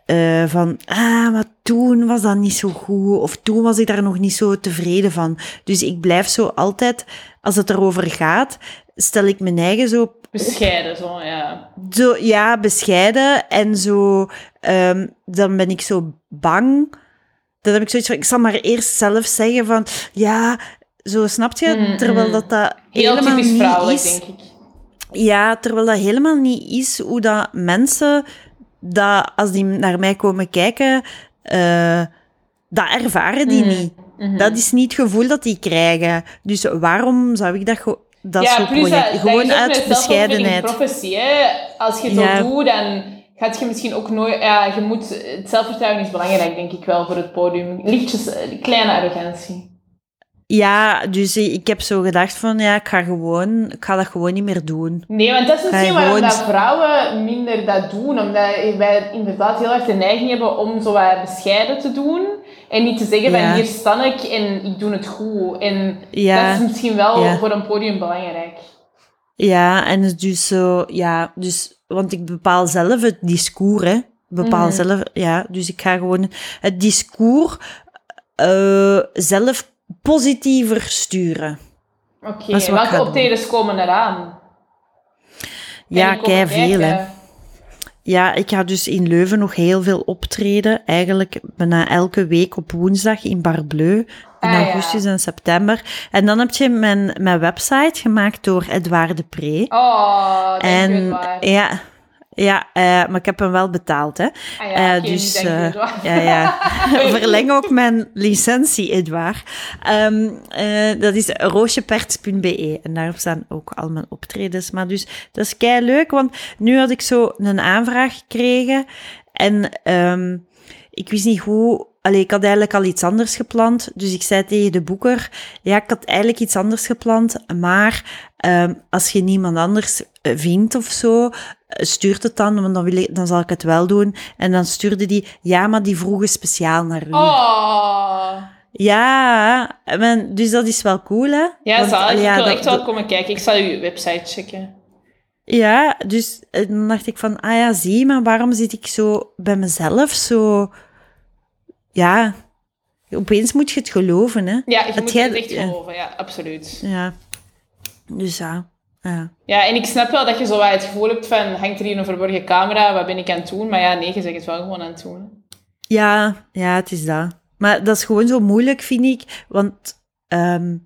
eh, van, ah, maar toen was dat niet zo goed. Of toen was ik daar nog niet zo tevreden van. Dus ik blijf zo altijd, als het erover gaat, stel ik mijn eigen zo Bescheiden, zo, ja. zo, ja, bescheiden en zo. ehm, dan ben ik zo bang. Dan heb ik zoiets van, ik zal maar eerst zelf zeggen van, ja, zo snap je? Mm, terwijl mm. dat dat Heel helemaal typisch niet vrouwelijk, is. denk ik. Ja, terwijl dat helemaal niet is hoe dat mensen, dat, als die naar mij komen kijken, eh, dat ervaren die Mhm, niet. mhm. Dat is niet het gevoel dat die krijgen. Dus waarom zou ik dat, dat ja, dat, dat Gewoon uit bescheidenheid. prophecy, hè. Als je het Ja. doet, dan gaat je misschien ook nooit... Ja, je moet... Het zelfvertrouwen is belangrijk, denk ik wel, voor het podium. Lichtjes, eh, kleine arrogantie. Ja, dus ik heb zo gedacht van, ja, ik ga gewoon, ik ga dat gewoon niet meer doen. Nee, want dat is misschien waarom gewoon- dat vrouwen minder dat doen. Omdat wij inderdaad heel erg de neiging hebben om zo wat bescheiden te doen. En niet te zeggen Ja. van hier sta ik en ik doe het goed. En Ja. dat is misschien wel Ja. voor een podium belangrijk. Ja, en het is dus zo, ja, dus, want ik bepaal zelf het discours, hè. Bepaal Mhm. zelf, ja, dus ik ga gewoon het discours eh, zelf positiever sturen. Oké, ga welke optredens komen eraan? Ja, kei veel, hè. Ja, ik ga dus in Leuven nog heel veel optreden. Eigenlijk bijna elke week op woensdag in Barbleu. In Ah, ja. augustus en september. En dan heb je mijn, mijn website gemaakt door Edouard de Pre. Oh, dank en ja, ja eh, maar ik heb hem wel betaald, hè. Ah ja, Eh, dus dank u Edouard. ja, ja. [LAUGHS] [LAUGHS] verleng ook mijn licentie, Edouard. Eh, dat is roosjeperts.be en daarop staan ook al mijn optredens. Maar dus dat is kei leuk, want nu had ik zo een aanvraag gekregen en ehm, ik wist niet hoe. Allee, ik had eigenlijk al iets anders gepland. Dus ik zei tegen de boeker: Ja, ik had eigenlijk iets anders gepland. Maar ehm, als je niemand anders eh, vindt of zo, eh, stuurt het dan, want dan, wil ik, dan zal ik het wel doen. En dan stuurde die: Ja, maar die vroegen speciaal naar u. Oh. Ja, dus dat is wel cool, hè? Ja, Want, zalig. allee, ik wil dat- echt wel komen kijken. Ik zal uw website checken. Ja, dus eh, dan dacht ik van, ah ja, zie, maar waarom zit ik zo bij mezelf zo... Ja, opeens moet je het geloven, hè? Ja, je Het moet jij- het echt geloven. Ja, absoluut. Ja. Dus ja, ja. Ja, en ik snap wel dat je zo wat het gevoel hebt van, hangt er hier een verborgen camera, wat ben ik aan het doen? Maar ja, nee, je zegt het wel gewoon aan het doen. Ja, ja, het is dat. Maar dat is gewoon zo moeilijk, vind ik. Want ehm,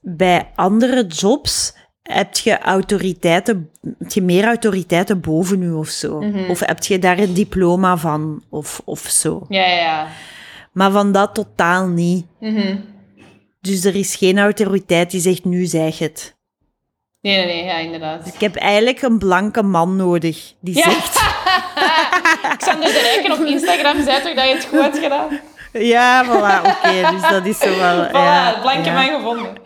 bij andere jobs heb je autoriteiten, heb je meer autoriteiten boven u of zo. Mhm. Of heb je daar een diploma van of, of zo. Ja, ja, ja. Maar van dat totaal niet. Mhm. Dus er is geen autoriteit die zegt, nu zeg het. Nee, nee, nee, ja, inderdaad. Ik heb eigenlijk een blanke man nodig die Ja. zegt... [LAUGHS] Xander de Rijken op Instagram zei toch dat je het goed had gedaan? Ja, voilà, oké. dus dat is zo wel... Voilà, ja, blanke ja, man gevonden.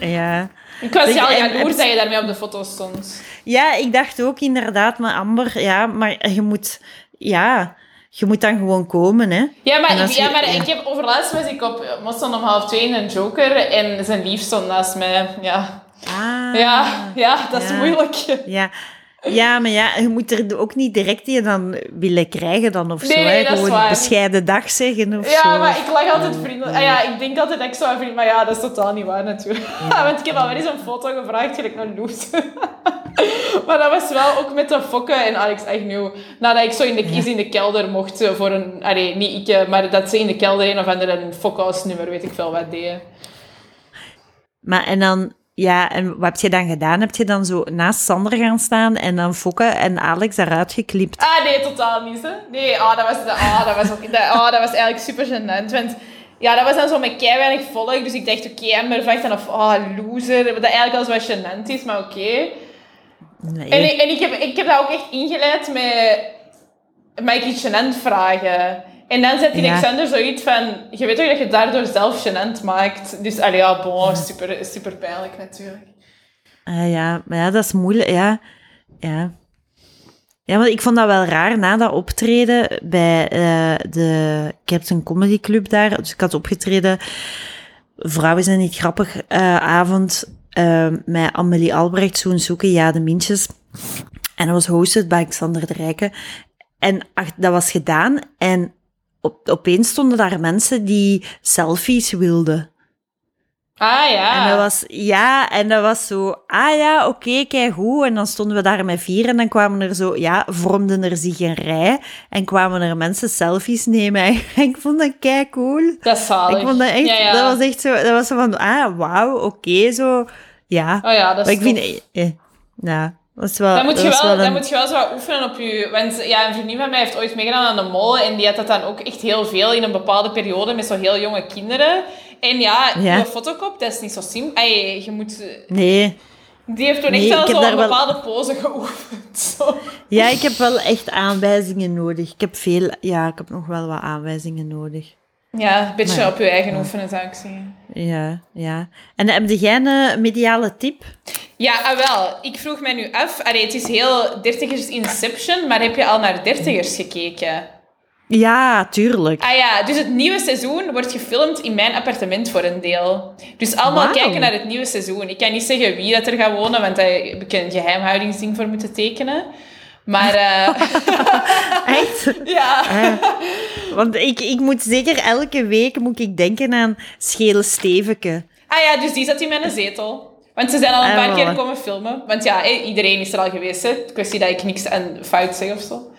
Ja. Ik was al jaloers dat je daarmee op de foto stond. ja, ik dacht ook inderdaad, maar Amber, ja, maar je moet... Ja, je moet dan gewoon komen, hè. Ja, maar, ik, ja, maar ja. ik heb overlaatst was ik op Moston om half twee in een Joker en zijn lief stond naast mij. Ja, Ah. ja, ja dat is Ja. moeilijk. Ja. Ja, maar ja, je moet er ook niet direct die dan willen krijgen dan of Nee, zo. nee, Gewoon waar. bescheiden dag zeggen of Ja, zo. maar ik lag altijd vriendelijk. Ah, ja, ik denk altijd dat ik zo vriend, maar ja, dat is totaal niet waar natuurlijk. [LAUGHS] Want ik heb al wel eens een foto gevraagd, gelijk naar Loes. [LAUGHS] maar dat was wel ook met de fokken en Alex Agnew. Nadat ik zo in de, eens in de kelder mocht eh, voor een... Allee, niet ik, eh, maar dat ze in de kelder een of ander een fokhuisnummer, weet ik veel wat, deden. Maar en dan, ja, en wat heb je dan gedaan? Heb je dan zo naast Sander gaan staan en dan Fokke en Alex daaruit geklipt? Ah, nee, totaal niet, hè. Nee, ah, dat, was, ah, dat, was ook, dat, ah, dat was eigenlijk super gênant, want... Ja, dat was dan zo met kei weinig volk, dus ik dacht, oké, Amber vraagt dan of, ah, loser, wat dat eigenlijk al zo wat gênant is, maar oké. Nee. En, ik, en ik, heb, ik heb dat ook echt ingeleid met... Mag ik iets gênant vragen? En dan zet die Ja. Alexander zoiets van... Je weet toch dat je daardoor zelf gênant maakt? Dus, allee, ja, bon, super, super pijnlijk natuurlijk. Ah, ja, maar ja, dat is moeilijk. Ja, ja. Ja, want ik vond dat wel raar na dat optreden bij eh, de Captain Comedy Club daar. Dus ik had opgetreden, Vrouwen zijn niet grappig, eh, avond eh, met Amelie Albrecht, zo'n zoeken, ja, de Mintjes. En dat was hosted bij Xander de Rijken. En ach, dat was gedaan en op, opeens stonden daar mensen die selfies wilden. Ah, ja. En dat was, ja, en dat was zo, ah ja, oké, kijk goed. En dan stonden we daar met vier en dan kwamen er zo, ja, vormden er zich een rij en kwamen er mensen selfies nemen. [LAUGHS] En ik vond dat kei cool. Dat is zalig. Ik vond dat echt, Ja, ja. dat was echt zo, dat was zo van, ah, wauw, oké, zo, ja. Oh ja, dat maar is ik vind, tof. eh, ja, dat is wel, Dan moet, je wel, wel dan moet je wel zo wat oefenen op je... Want ja, een vriendin van mij heeft ooit meegedaan aan de mol. En die had dat dan ook echt heel veel in een bepaalde periode met zo heel jonge kinderen. En ja, Ja. de fotocop, dat is niet zo simpel. Je moet... Nee, Die heeft toen Nee, echt wel een wel- bepaalde pose [LAUGHS] geoefend. Zo. ja, ik heb wel echt aanwijzingen nodig. Ik heb veel, ja, ik heb nog wel wat aanwijzingen nodig. Ja, een beetje Maar- op je eigen oefenen, zou ik zeggen. Ja, ja. En heb jij een mediale tip? Ja, ah, wel. Ik vroeg mij nu af... Allee, het is heel dertigers Inception, maar heb je al naar dertigers gekeken? Ja, tuurlijk. Ah ja, dus het nieuwe seizoen wordt gefilmd in mijn appartement voor een deel. Dus allemaal kijken naar het nieuwe seizoen. Ik kan niet zeggen wie dat er gaat wonen, want daar heb ik een geheimhoudingsding voor moeten tekenen. Maar eh, [LAUGHS] Echt? [LAUGHS] ja. Eh, want ik, ik moet zeker elke week moet ik denken aan Schele Steveke. Ah ja, dus die zat in mijn zetel. Want ze zijn al een paar keer komen filmen. Want ja, iedereen is er al geweest. Hè. Kwestie dat ik niks aan fout zeg of zo.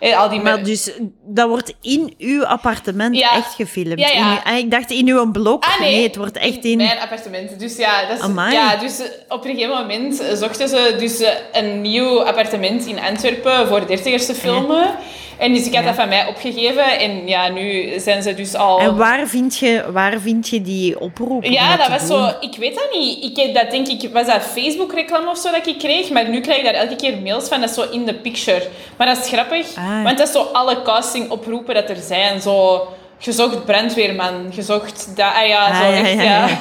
Al die Maar dus, dat wordt in uw appartement Ja. echt gefilmd? Ja, ja. In ah, ik dacht in uw blok. Ah, nee. het wordt echt in... mijn appartement. Dus ja, dat is, Amai. ja dus eh, op een gegeven moment eh, zochten ze dus eh, een nieuw appartement in Antwerpen voor dertigers te filmen. En dus ik had Ja. dat van mij opgegeven. En ja, nu zijn ze dus al... En waar vind, je, waar vind je die oproep? Ja, dat was doen? zo... Ik weet dat niet. Ik heb dat denk ik... Was dat Facebook-reclame of zo dat ik kreeg? Maar nu krijg ik daar elke keer mails van. Dat is zo in de picture. Maar dat is grappig. Ah. Want dat is zo alle casting-oproepen dat er zijn. Zo... Gezocht brandweerman. Gezocht... Dat, ah ja, zo Ah, ja, echt, ja, ja. ja.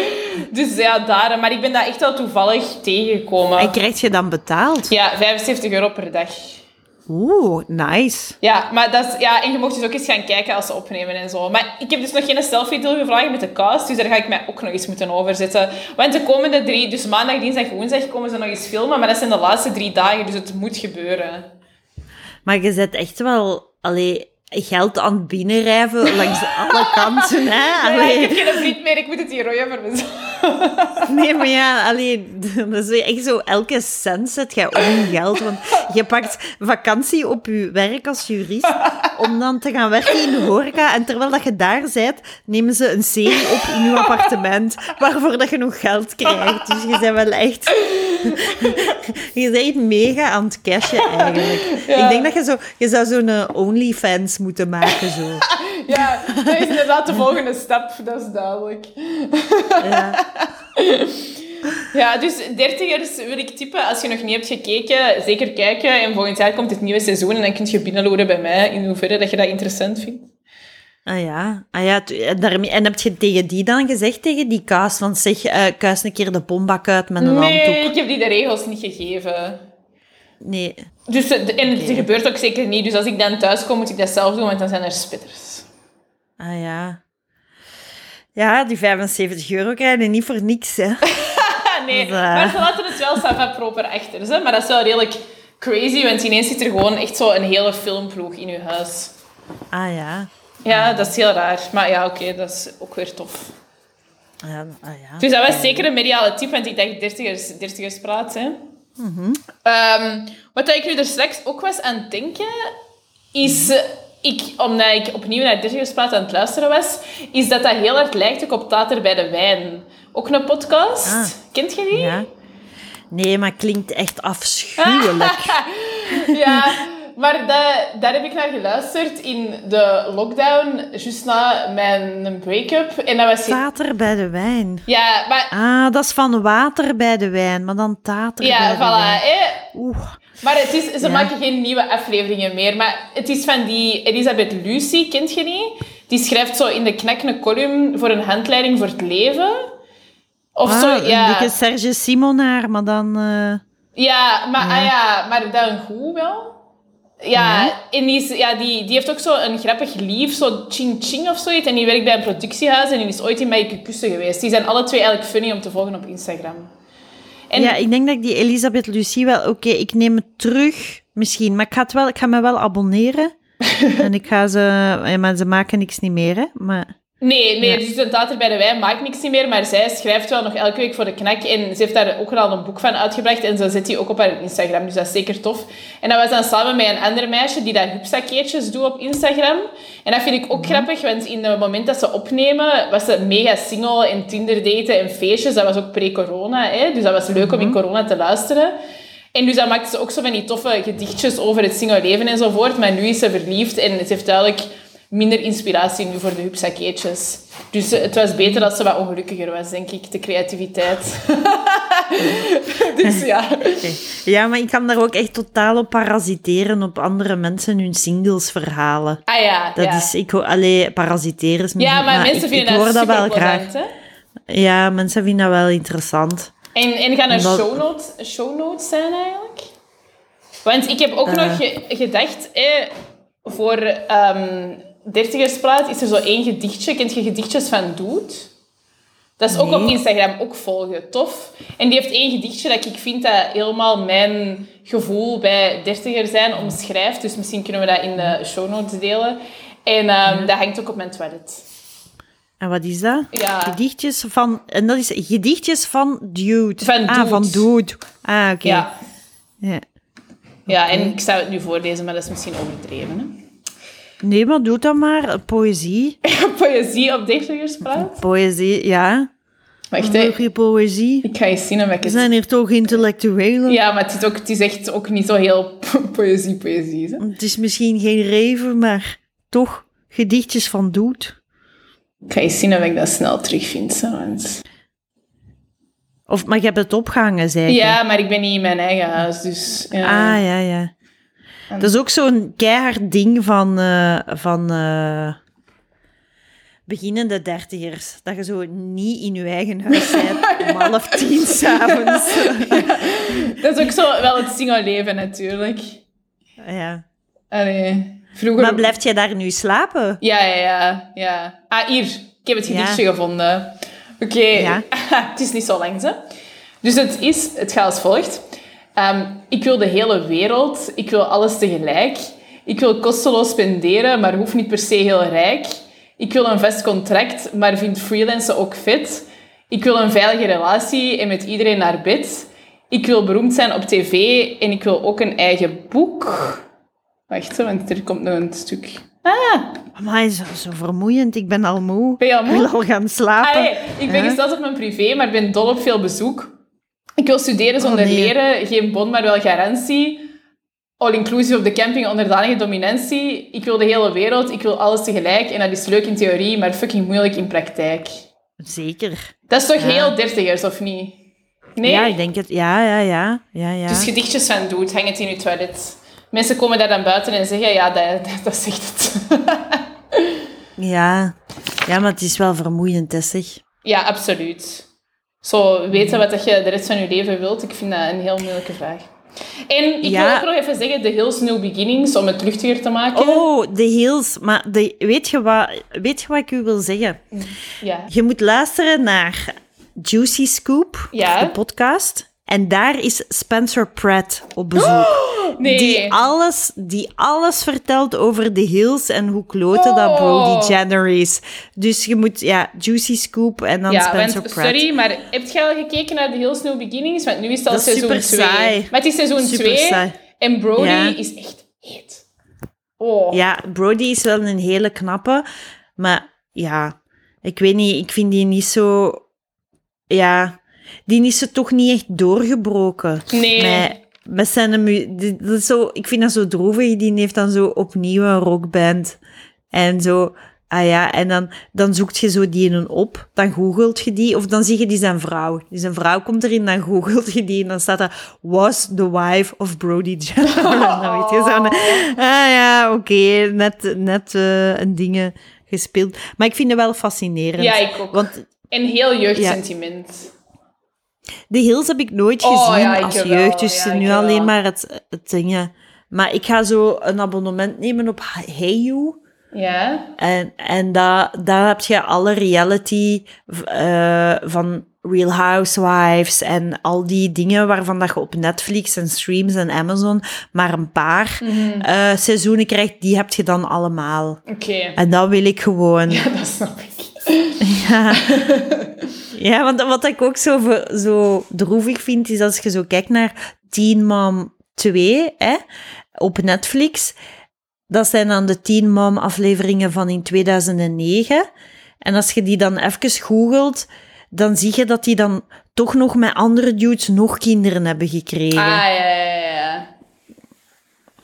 [LAUGHS] dus ja, daar. Maar ik ben dat echt wel toevallig tegengekomen. En krijg je dan betaald? Ja, 75 euro per dag. Oeh, nice. Ja, maar dat is, ja, en je mocht dus ook eens gaan kijken als ze opnemen en zo. Maar ik heb dus nog geen selfie-deal gevraagd met de cast, dus daar ga ik mij ook nog eens moeten overzetten. Want de komende drie, dus maandag, dinsdag, woensdag, komen ze nog eens filmen, maar dat zijn de laatste drie dagen, dus het moet gebeuren. Maar je zet echt wel allee, geld aan het binnenrijven langs alle kanten. Hè? Ja, ik heb geen vriend meer, ik moet het hier rooien voor mezelf. Nee, maar ja, allee, dat is echt zo, elke cent zet je om geld. Want je pakt vakantie op je werk als jurist om dan te gaan werken in de horeca. En terwijl dat je daar bent, nemen ze een serie op in je appartement waarvoor dat je nog geld krijgt. Dus je bent wel echt... Je bent mega aan het cashen eigenlijk. Ik denk dat je zo... Je zou zo'n eh, OnlyFans moeten maken, zo. [LAUGHS] Ja, dat is inderdaad de volgende stap, dat is duidelijk. Ja. [LAUGHS] Ja, dus dertigers wil ik tippen, als je nog niet hebt gekeken, zeker kijken. En volgend jaar komt het nieuwe seizoen en dan kun je binnenloeren bij mij in hoeverre dat je dat interessant vindt. Ah ja, ah ja en daarmee, en heb je tegen die dan gezegd, tegen die kaas, van zeg, eh kuis een keer de bombak uit met een Nee, handdoek? ik heb die de regels niet gegeven. Nee. Dus, eh, en het gebeurt ook zeker niet. Dus als ik dan thuis kom, moet ik dat zelf doen, want dan zijn er spitters. Ah ja. Ja, die 75 euro krijg je niet voor niks, hè. [LAUGHS] Nee, Dus, eh. maar ze laten het wel sava proper achter. Hè? Maar dat is wel redelijk crazy, want ineens zit er gewoon echt zo een hele filmploeg in je huis. Ah ja. Ja, dat is heel raar. Maar ja, oké, dat is ook weer tof. Ja, ah, ja. Dus dat was zeker een mediale tip, want ik dacht dertigers, dertigers praat. Hè. Mhm. Ehm, wat ik nu er straks ook was aan het denken, is... eh, Ik, omdat ik opnieuw naar dertigers praat aan het luisteren was, is dat dat heel hard lijkt ook op Tater bij de Wijn. Ook een podcast. Ah. Kent je die? ja. Nee, maar klinkt echt afschuwelijk. [LAUGHS] Ja, maar dat, daar heb ik naar geluisterd in de lockdown, juist na mijn break-up. En dat was... Tater bij de wijn. Ja, maar... Ah, dat is van water bij de wijn, maar dan tater bij Ja, de voilà. wijn. Hè. Oeh. Maar het is, ze Ja. maken geen nieuwe afleveringen meer. Maar het is van die Elisabeth Lucy, kent je die? Die schrijft zo in de knak een column voor een handleiding voor het leven. Of Ah, zo, een ja. dikke Serge Simonaar, maar dan... eh, Ja, maar, Ah, ja, maar dan goed wel. Ja, en die, ja die, die heeft ook zo een grappig lief, zo Ching Ching of zoiets. En die werkt bij een productiehuis en die is ooit in Kussen geweest. Die zijn alle twee eigenlijk funny om te volgen op Instagram. En Ja, ik denk dat ik die Elisabeth Lucie wel... Oké, ik neem het terug, misschien. Maar ik ga, het wel, ik ga me wel abonneren. [LAUGHS] en ik ga ze... ja, Maar ze maken niks niet meer, hè. Maar... Nee, nee, Ja. dus de Tater bij de Wijn maakt niks meer, maar zij schrijft wel nog elke week voor de knak en ze heeft daar ook al een boek van uitgebracht en ze zet die ook op haar Instagram, dus dat is zeker tof. En dat was dan samen met een ander meisje die dat hupsakeertjes doet op Instagram. En dat vind ik ook grappig, want in het moment dat ze opnemen, was ze mega single en Tinder daten en feestjes. Dat was ook pre-corona, hè? dus dat was leuk om in corona te luisteren. En dus dan maakte ze ook zo van die toffe gedichtjes over het single leven enzovoort. Maar nu is ze verliefd en ze heeft duidelijk minder inspiratie nu voor de hupsakeetjes. Dus eh, het was beter als ze wat ongelukkiger was, denk ik, de creativiteit. [LAUGHS] dus ja. Ja, maar ik kan daar ook echt totaal op parasiteren op andere mensen hun singles verhalen. Ah ja, Dat ja. is... Ik hoor... Allee, parasiteren is ja, maar, mensen ik, vinden ik dat dat wel graag. hè? Ja, mensen vinden dat wel interessant. En, en gaan er show notes, show notes zijn eigenlijk? Want ik heb ook Eh. nog ge- gedacht, eh, voor ehm dertigerspraat is er zo één gedichtje. Kent je gedichtjes van Doet? Dat is ook op. Instagram ook volgen, tof. En die heeft één gedichtje dat ik vind dat helemaal mijn gevoel bij dertiger zijn omschrijft. Dus misschien kunnen we dat in de show notes delen. En ehm, dat hangt ook op mijn toilet. En wat is dat? Ja. Gedichtjes van... En dat is gedichtjes van Dude. Van Ah, Dude. van Dude. Ah, oké. Ja. Ja. ja, en ik zou het nu voorlezen, maar dat is misschien overdreven. Hè? Nee, maar doe dat maar. Poëzie. [LAUGHS] Poëzie op dichtergerspraat. Poëzie, ja. Wacht, hè. Poëzie. ik ga eens zien of ik We het... zijn hier toch intellectuelen? Ja, maar het is, ook, het is echt ook niet zo heel poëzie-poëzie. hè. Het is misschien geen reven, maar toch gedichtjes van Dude. Ik ga eens zien of ik dat snel terugvind. want- Of, maar je hebt het opgehangen, zei je. Ja, maar ik ben niet in mijn eigen huis, dus... Ja. Ah, ja, ja. Dat is ook zo'n keihard ding van, eh, van eh, beginnende dertigers. Dat je zo niet in je eigen huis [LAUGHS] bent om half tien s'avonds. Dat is ook zo wel het single-leven, natuurlijk. ja. Allee, vroeger... Maar blijft jij daar nu slapen? Ja, ja, ja, ja. Ah, hier. Ik heb het Ja. gedichtje gevonden. Oké. Ja. [LAUGHS] het is niet zo lang, hè. Dus het, is, het gaat als volgt. Ehm, ik wil de hele wereld. Ik wil alles tegelijk. Ik wil kosteloos spenderen, maar hoef niet per se heel rijk. Ik wil een vast contract, maar vind freelancen ook fit. Ik wil een veilige relatie en met iedereen naar bed. Ik wil beroemd zijn op tv en ik wil ook een eigen boek. Wacht, want er komt nog een stuk. Ah, Maar zo, zo vermoeiend. Ik ben al moe. Ben je al moe? Ik wil al gaan slapen. Allee, ik ben Huh? gesteld op mijn privé, maar ben dol op veel bezoek. Ik wil studeren zonder Oh, nee. leren, geen bon, maar wel garantie. All inclusive op de camping, onderdanige dominantie. Ik wil de hele wereld, ik wil alles tegelijk. En dat is leuk in theorie, maar fucking moeilijk in praktijk. Zeker. Dat is toch Ja. heel dertigers, of niet? Nee? Ja, ik denk het. Ja, ja, ja. ja, ja. Dus gedichtjes van doet, hang het in je toilet. Mensen komen daar dan buiten en zeggen, ja, dat, dat, [LAUGHS] dat zegt het. ja. ja, maar het is wel vermoeiend, hè, zeg. ja, absoluut. Zo weten wat dat je de rest van je leven wilt, ik vind dat een heel moeilijke vraag. En ik Ja. wil ook nog even zeggen, The Hills New Beginnings, om het luchtiger te maken. Oh, de heels. Maar de, weet, je wat, weet je wat ik u wil zeggen? Ja. Je moet luisteren naar Juicy Scoop, Ja. de podcast. En daar is Spencer Pratt op bezoek. [GASPS] Nee. Die, alles, die alles vertelt over de hills en hoe kloten dat Oh. Brody Jenner is. Dus je moet, ja, Juicy Scoop en dan ja, Spencer want, Pratt. sorry, maar heb je al gekeken naar The Hills New Beginnings? Want nu is het al Dat seizoen super 2. saai. Maar het is seizoen Super 2 saai. en Brody Ja. is echt heet. Oh. Ja, Brody is wel een hele knappe. Maar ja, ik weet niet, ik vind die niet zo... Ja, die is ze toch niet echt doorgebroken. Nee. Met, met zijn dat is zo, ik vind dat zo droevig. Die heeft dan zo opnieuw een rockband. En zo... Ah ja, en dan, dan zoekt je zo die een op, dan googelt je die, of dan zie je die zijn vrouw. Die zijn vrouw komt erin, dan googelt je die en dan staat er, was the wife of Brody Jenner. [LAUGHS] En dan weet je zo, ah ja, oké, net, net eh, een dingen gespeeld. Maar ik vind het wel fascinerend. Ja, ik ook. Want En heel jeugdsentiment. De Hills heb ik nooit Oh, gezien ja, ik als jeugd, dus Ja, nu alleen wel. maar het, het dingen. Maar ik ga zo een abonnement nemen op Heyu. Ja. En, en daar, daar heb je alle reality eh, van Real Housewives en al die dingen waarvan dat je op Netflix en streams en Amazon maar een paar Mhm. eh, seizoenen krijgt, die heb je dan allemaal. Oké. En dat wil ik gewoon. Ja, [LAUGHS] dat snap ik. Ja, [LAUGHS] ja want wat ik ook zo, zo droevig vind, is als je zo kijkt naar Teen Mom 2 hè, op Netflix. Dat zijn dan de Teen Mom afleveringen van in 2009. En als je die dan even googelt, dan zie je dat die dan toch nog met andere dudes nog kinderen hebben gekregen. Ah, ja, ja, ja,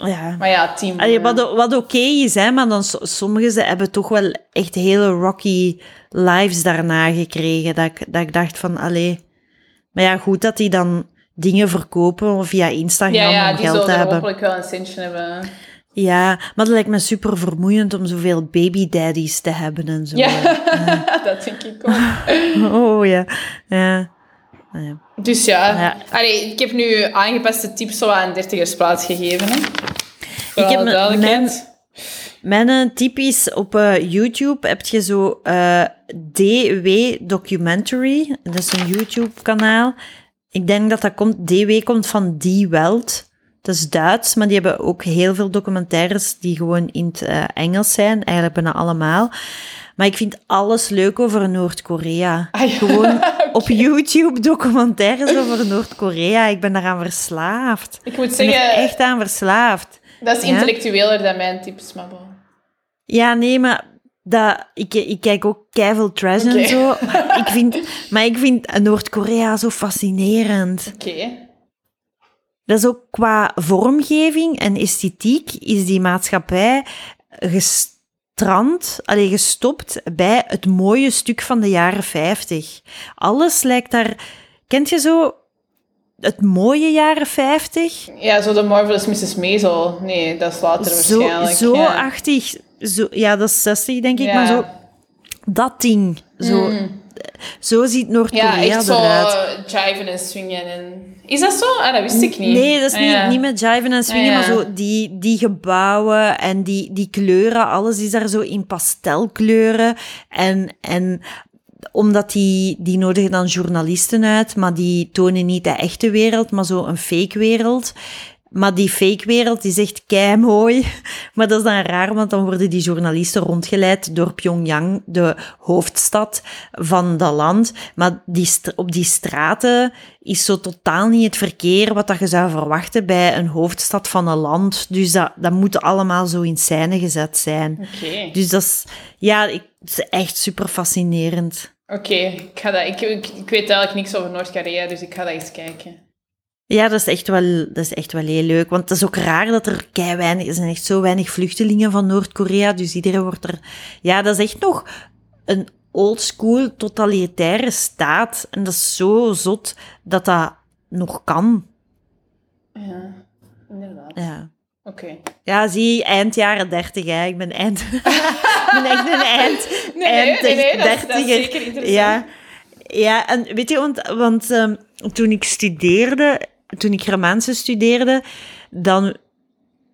ja. ja. Maar ja, team. Allee, wat, wat oké is, hè, maar dan so- sommigen ze hebben toch wel echt hele rocky lives daarna gekregen. Dat ik, dat ik dacht van, allee. Maar ja, goed dat die dan dingen verkopen via Instagram ja, ja, om die geld te zullen hebben. hopelijk wel een centje hebben. Ja, maar dat lijkt me super vermoeiend om zoveel baby daddies te hebben en zo. Ja, [LAUGHS] dat denk ik ook. [LAUGHS] Oh ja. ja. Ja. Dus ja, Ja. Allee, ik heb nu aangepaste tips zo aan dertigersplaats gegeven. Hè. Ik heb duidelijkheid. Mijn eh, tip is, op eh, YouTube heb je zo eh, DW Documentary. Dat is een YouTube-kanaal. Ik denk dat dat komt, DW komt van Die Welt. Dat is Duits, maar die hebben ook heel veel documentaires die gewoon in het uh, Engels zijn. Eigenlijk bijna allemaal. Maar ik vind alles leuk over Noord-Korea. Ah, ja. Gewoon [LAUGHS] op YouTube documentaires [LAUGHS] over Noord-Korea. Ik ben daaraan verslaafd. Ik moet Ik ben zeggen, echt aan verslaafd. dat is Ja? intellectueler dan mijn tips, maar bon. Ja, nee, maar dat, ik, ik kijk ook trash Oké. en zo. Maar [LAUGHS] ik vind, maar ik vind Noord-Korea zo fascinerend. Oké. Dat is ook qua vormgeving en esthetiek is die maatschappij gestrand, allee, gestopt bij het mooie stuk van de jaren 50. Alles lijkt daar... Kent je zo het mooie jaren 50? Ja, zo de Marvelous Mrs. Maisel. Nee, dat is later Zo, waarschijnlijk. zo ja. achtig. Zo, ja, dat is 60, denk ik, Ja. maar zo... Dat ding. Zo, zo ziet Ja, Noord-Korea echt zo eruit. jiven en swingen. En... Is dat zo? Ah, dat wist ik niet. Nee, dat is Ah, niet, ja. niet met jiven en swingen, Ah, ja. maar zo die, die gebouwen en die, die kleuren, alles is daar zo in pastelkleuren. En, en omdat die, die nodigen dan journalisten uit, maar die tonen niet de echte wereld, maar zo een fake wereld. Maar die fake wereld is echt kei mooi. [LAUGHS] Maar dat is dan raar, want dan worden die journalisten rondgeleid door Pyongyang, de hoofdstad van dat land. Maar die op die straten is zo totaal niet het verkeer wat dat je zou verwachten bij een hoofdstad van een land. Dus dat, dat moet allemaal zo in scène gezet zijn. Dus dat is, ja, ik, het is echt super fascinerend. Oké, ik, ga dat- ik, ik, ik weet eigenlijk niks over Noord-Korea, dus ik ga dat eens kijken. Ja, dat is echt wel, dat is echt wel heel leuk. Want het is ook raar dat er kei weinig, er zijn echt zo weinig vluchtelingen van Noord-Korea. Dus iedereen wordt er, ja, dat is echt nog een oldschool totalitaire staat. En dat is zo zot dat dat nog kan. Ja, inderdaad. Ja. Oké. Ja, zie, eind jaren dertig, hè. Ik ben eind... [LAUGHS] ik ben echt een eind... [LAUGHS] Nee, eind nee, nee, dat, is- dat is dertiger. zeker interessant. Ja, ja en weet je, want, want ehm, toen ik studeerde, toen ik Germaanse studeerde, dan,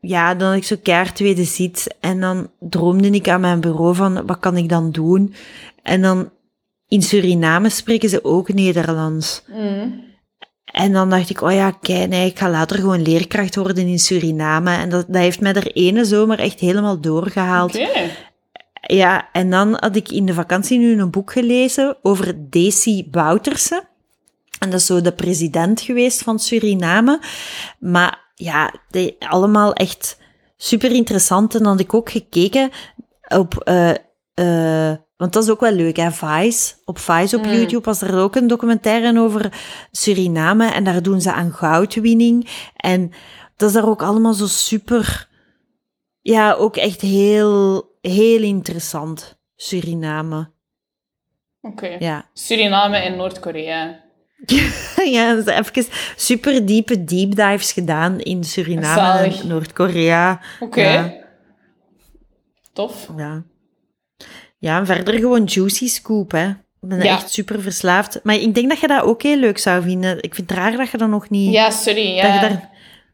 ja, dan had ik zo keihard tweede ziet en dan droomde ik aan mijn bureau van, wat kan ik dan doen? En dan, in Suriname spreken ze ook Nederlands. Mm. En dan dacht ik, oh ja, kijk, nee, ik ga later gewoon leerkracht worden in Suriname. En dat, dat heeft mij er ene zomer echt helemaal doorgehaald. Ja, en dan had ik in de vakantie nu een boek gelezen over Desi Bouterse. En dat is zo de president geweest van Suriname. Maar ja, die, allemaal echt super interessant. En dan had ik ook gekeken op... eh eh, want dat is ook wel leuk, hè? Vice. Op Vice op Mm. YouTube was er ook een documentaire over Suriname. En daar doen ze aan goudwinning. En dat is daar ook allemaal zo super... Ja, ook echt heel, heel interessant. Suriname. Oké. Ja. Suriname en Noord-Korea. [LAUGHS] ja, hebben even super diepe deep dives gedaan in Suriname en Noord-Korea. Oké. Ja. Tof. Ja. ja, en verder gewoon juicy scoop, hè. Ik ben Ja. echt super verslaafd. Maar ik denk dat je dat ook heel leuk zou vinden. Ik vind het raar dat je dat nog niet... Ja, sorry. Dat je Ja. daar...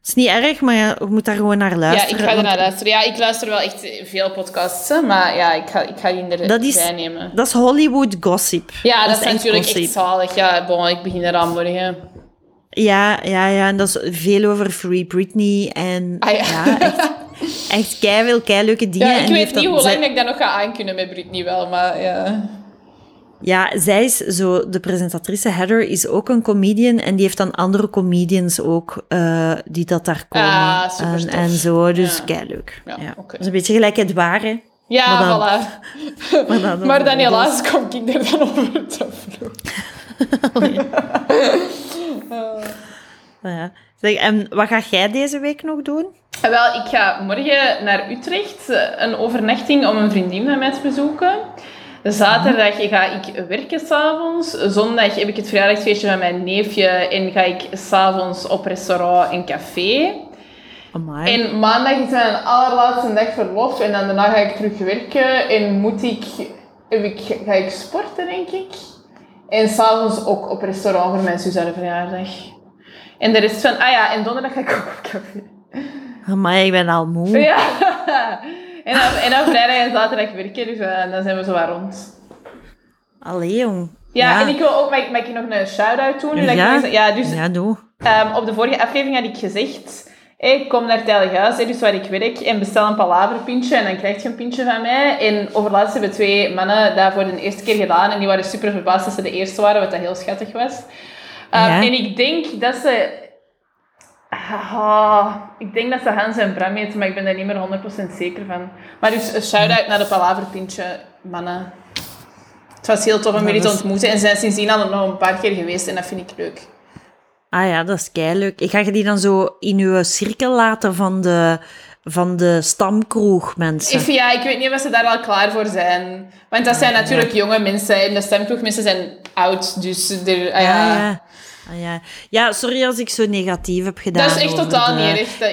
Het is niet erg, maar je moet daar gewoon naar Ja, luisteren. ik ga er naar luisteren. Ja, ik luister wel echt veel podcasts, hè, maar ja, ik ga, ik ga die erbij Dat is- nemen. Dat is Hollywood gossip. Ja, dat, is natuurlijk gossip. echt zalig. Ja, bon, ik begin eraan morgen. Ja, ja, ja. En dat is veel over Free Britney. En Ah, ja. ja. echt, echt keiveel, keileuke dingen. Ja, ik weet niet hoe lang zij- ik dat nog ga aankunnen met Britney wel, maar ja. Ja, zij is zo, de presentatrice Heather is ook een comedian en die heeft dan andere comedians ook eh, die dat daar komen. Ah, super en, en zo, dus Ja. keileuk. Ja, Ja, oké. Dat is een beetje gelijk het ware. Ja, Maar dan- voilà. [LAUGHS] Maar dan, Maar dan helaas kom ik er dan over te vroeg. [LAUGHS] [LAUGHS] Ja. Zeg, en wat ga jij deze week nog doen? Eh, Wel, ik ga morgen naar Utrecht, eh, een overnachting om een vriendin van mij te bezoeken. Zaterdag ga ik werken s'avonds. Zondag heb ik het verjaardagsfeestje van mijn neefje en ga ik s'avonds op restaurant en café. Amai. En maandag is mijn allerlaatste dag verlof en dan daarna ga ik terug werken en moet ik, heb ik ga ik sporten, denk ik. En s'avonds ook op restaurant voor mijn zus haar verjaardag. En de rest van, ah ja, en donderdag ga ik ook op café. Amai, ik ben al moe. Ja. En dan, en dan vrijdag en zaterdag werken, dus eh, dan zijn we zo wat rond. Allee, jong. Ja, en ik wil ook, mag, ik- mag ik nog een shout-out doen? Ik Ja. ja, dus Ja, doe. Ehm, op de vorige aflevering had ik gezegd, ik kom naar Huis, dus waar ik werk, en bestel een palaverpintje en dan krijg je een pintje van mij. En overlaatst hebben twee mannen dat voor de eerste keer gedaan en die waren super verbaasd dat ze de eerste waren, wat dat heel schattig was. Um, Ja. En ik denk dat ze... Ah, ik denk dat ze Hans en Bram eten, maar ik ben daar niet meer 100% zeker van. Maar dus een shout-out naar de palaverpintje, mannen. Het was heel tof om jullie te ontmoeten. En zijn sindsdien al nog een paar keer geweest en dat vind ik leuk. Ah ja, dat is leuk. Ik ga je die dan zo in uw cirkel laten van de, van de stamkroeg, mensen. Ik, ja, ik weet niet of ze daar al klaar voor zijn. Want dat zijn natuurlijk jonge mensen en de stemkroegmensen zijn oud. Dus er, ah, ja. Ah, ja. Ah, ja. ja, sorry als ik zo negatief heb gedaan. Dat is echt totaal de- niet. Dat-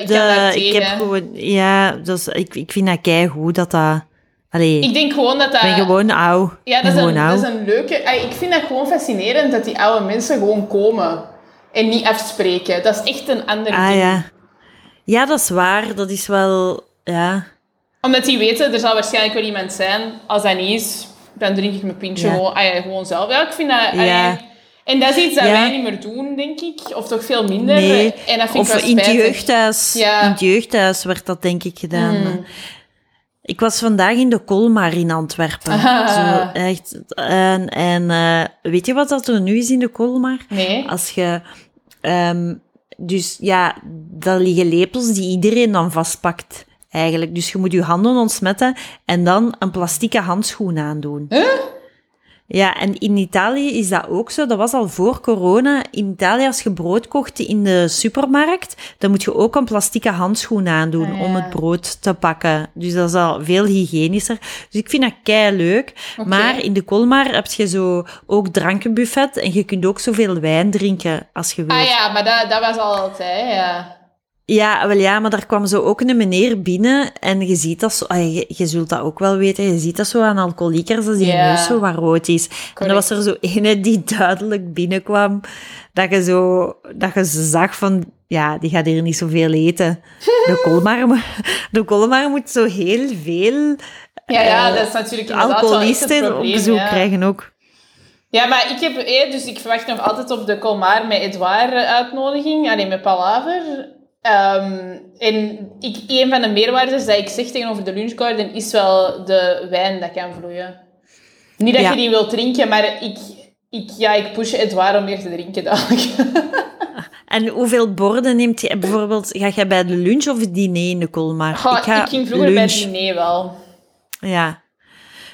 Ik de- heb gewoon, ja, dat is, ik, ik vind dat keigoed dat dat. Allee, Ik denk gewoon dat dat... ik ben gewoon oud. Ja, dat is, een, dat is een leuke... Ik vind dat gewoon fascinerend dat die oude mensen gewoon komen. En niet afspreken. Dat is echt een ander Ah ding. ja. Ja, dat is waar. Dat is wel. Ja. Omdat die weten, er zal waarschijnlijk wel iemand zijn. Als dat niet is, dan drink ik mijn pintje Ja. gewoon, ah ja, gewoon zelf. Ja, ik vind dat... Ja. En dat is iets dat Ja. wij niet meer doen, denk ik. Of toch veel minder. Nee. En dat vind Of ik wel in het jeugdhuis. Ja. In het jeugdhuis werd dat denk ik gedaan. Hmm. Ik was vandaag in de Kolmar in Antwerpen. Ah. Zo, echt. En, en eh, weet je wat dat er nu is in de Kolmar? Nee. Als je... ehm, dus ja, dat liggen lepels die iedereen dan vastpakt. Eigenlijk. Dus je moet je handen ontsmetten en dan een plastieke handschoen aandoen. Ja, en in Italië is dat ook zo. Dat was al voor corona. In Italië, als je brood kocht in de supermarkt, dan moet je ook een plastieke handschoen aandoen Ah, ja. om het brood te pakken. Dus dat is al veel hygiënischer. Dus ik vind dat kei leuk. Maar in de Kolmar heb je zo ook drankenbuffet en je kunt ook zoveel wijn drinken als je wilt. Ah ja, maar dat, dat was al altijd, ja. Ja, wel ja, maar daar kwam zo ook een meneer binnen en je ziet dat zo, ah, je, je zult dat ook wel weten, je ziet dat zo aan alcoholiekers als die Ja. neus zo wat rood is. En dan was er zo ene die duidelijk binnenkwam, dat je zo, dat je zag van, ja, die gaat hier niet zoveel eten. [LAUGHS] De Kolmar, de Kolmar moet zo heel veel Ja, ja, eh, dat is natuurlijk alcoholisten op bezoek ja. krijgen ook. Ja, maar ik heb... eh, dus ik verwacht nog altijd op de Colmar met Edouard eh, uitnodiging. Alleen met Palaver. Ehm, en ik, een van de meerwaardes dat ik zeg tegenover de lunchgarden is wel de wijn dat kan vloeien. Niet dat Ja. je die wilt drinken, maar ik, ik, ja, ik push Edouard om meer te drinken dadelijk. [LAUGHS] En hoeveel borden neemt je bijvoorbeeld, ga jij bij de lunch of het diner in de Kolmar? Goh, ik, ga ging vroeger bij lunch. het diner wel. Ja.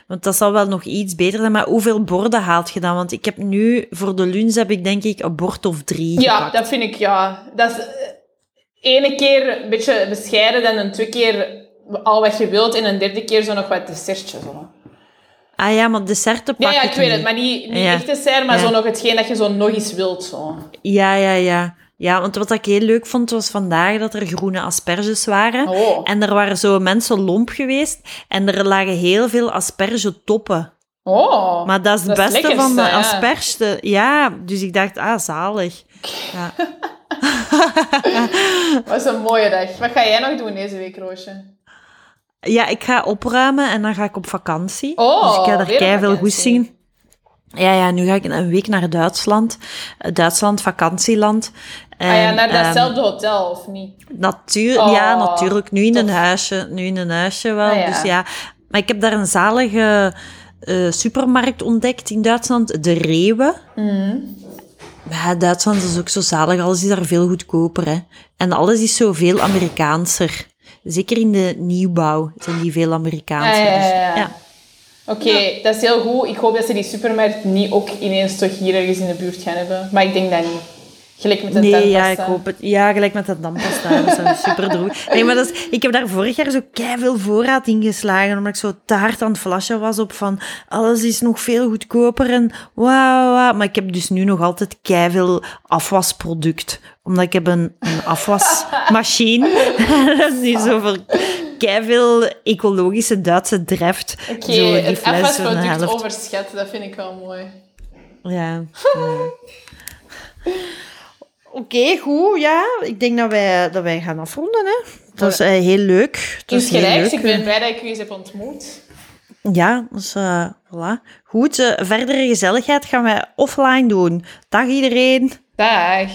Want dat zal wel nog iets beter zijn. Maar hoeveel borden haalt je dan? Want ik heb nu, voor de lunch heb ik denk ik een bord of drie Ja, gepakt. dat vind ik, ja. Dat is ene keer een beetje bescheiden, dan een twee keer al wat je wilt en een derde keer zo nog wat dessertje. Zo. Ah ja, maar desserten Ja, pak ja, ik weet het, maar niet, niet Ja. echt dessert, maar Ja. zo nog hetgeen dat je zo nog eens wilt. Zo. Ja, ja, ja. Ja, want wat ik heel leuk vond, was vandaag dat er groene asperges waren. Oh. En er waren zo mensen lomp geweest. En er lagen heel veel aspergetoppen. Oh, Maar dat is het Dat is beste van de lekkerste, ja. asperge. Ja, dus ik dacht, ah, zalig. Ja. [LAUGHS] wat een mooie dag. Wat ga jij nog doen deze week, Roosje? Ja, ik ga opruimen en dan ga ik op vakantie. Oh, dus ik ga daar op kei veel goed zien. Ja, ja, nu ga ik een week naar Duitsland. Eh, Duitsland, vakantieland. ah ja, En, naar ehm, datzelfde hotel, of niet? natuur, Oh, ja, natuurlijk. Nu in een huisje. Nu in een huisje wel. Ah, ja. Dus ja. Maar ik heb daar een zalige eh, supermarkt ontdekt in Duitsland. De Rewe. Mhm. Ja, Duitsland is ook zo zalig. Alles is daar veel goedkoper. Hè. En alles is zo veel Amerikaanser. Zeker in de nieuwbouw zijn die veel Amerikaanser. Ah, ja, Dus, ja, ja. ja. Oké, dat is heel goed. Ik hoop dat ze die supermarkt niet ook ineens toch hier ergens in de buurt gaan hebben. Maar ik denk dat niet. Gelijk met de Nee, ja, tandpasta. ik hoop het. Ja, gelijk met dat dampasta. Dat is super droog. Nee, maar dat is, ik heb daar vorig jaar zo veel voorraad ingeslagen, omdat ik zo taart aan het flashen was op van alles is nog veel goedkoper en wauw, wauw. Maar ik heb dus nu nog altijd veel afwasproduct, omdat ik heb een, een afwasmachine. [LAUGHS] dat is nu zo voor veel ecologische Duitse dreft. Oké, die het de afwasproduct helft. overschat, dat vind ik wel mooi. Ja. ja. [LAUGHS] Oké, goed. Ja, ik denk dat wij, dat wij gaan afronden. Hè. Dat was eh, heel leuk. Dat Insgelijks, leuk. ik ben blij dat ik u eens heb ontmoet. Ja, dus eh, voilà. Goed, eh, verdere gezelligheid gaan wij offline doen. Dag iedereen. Dag.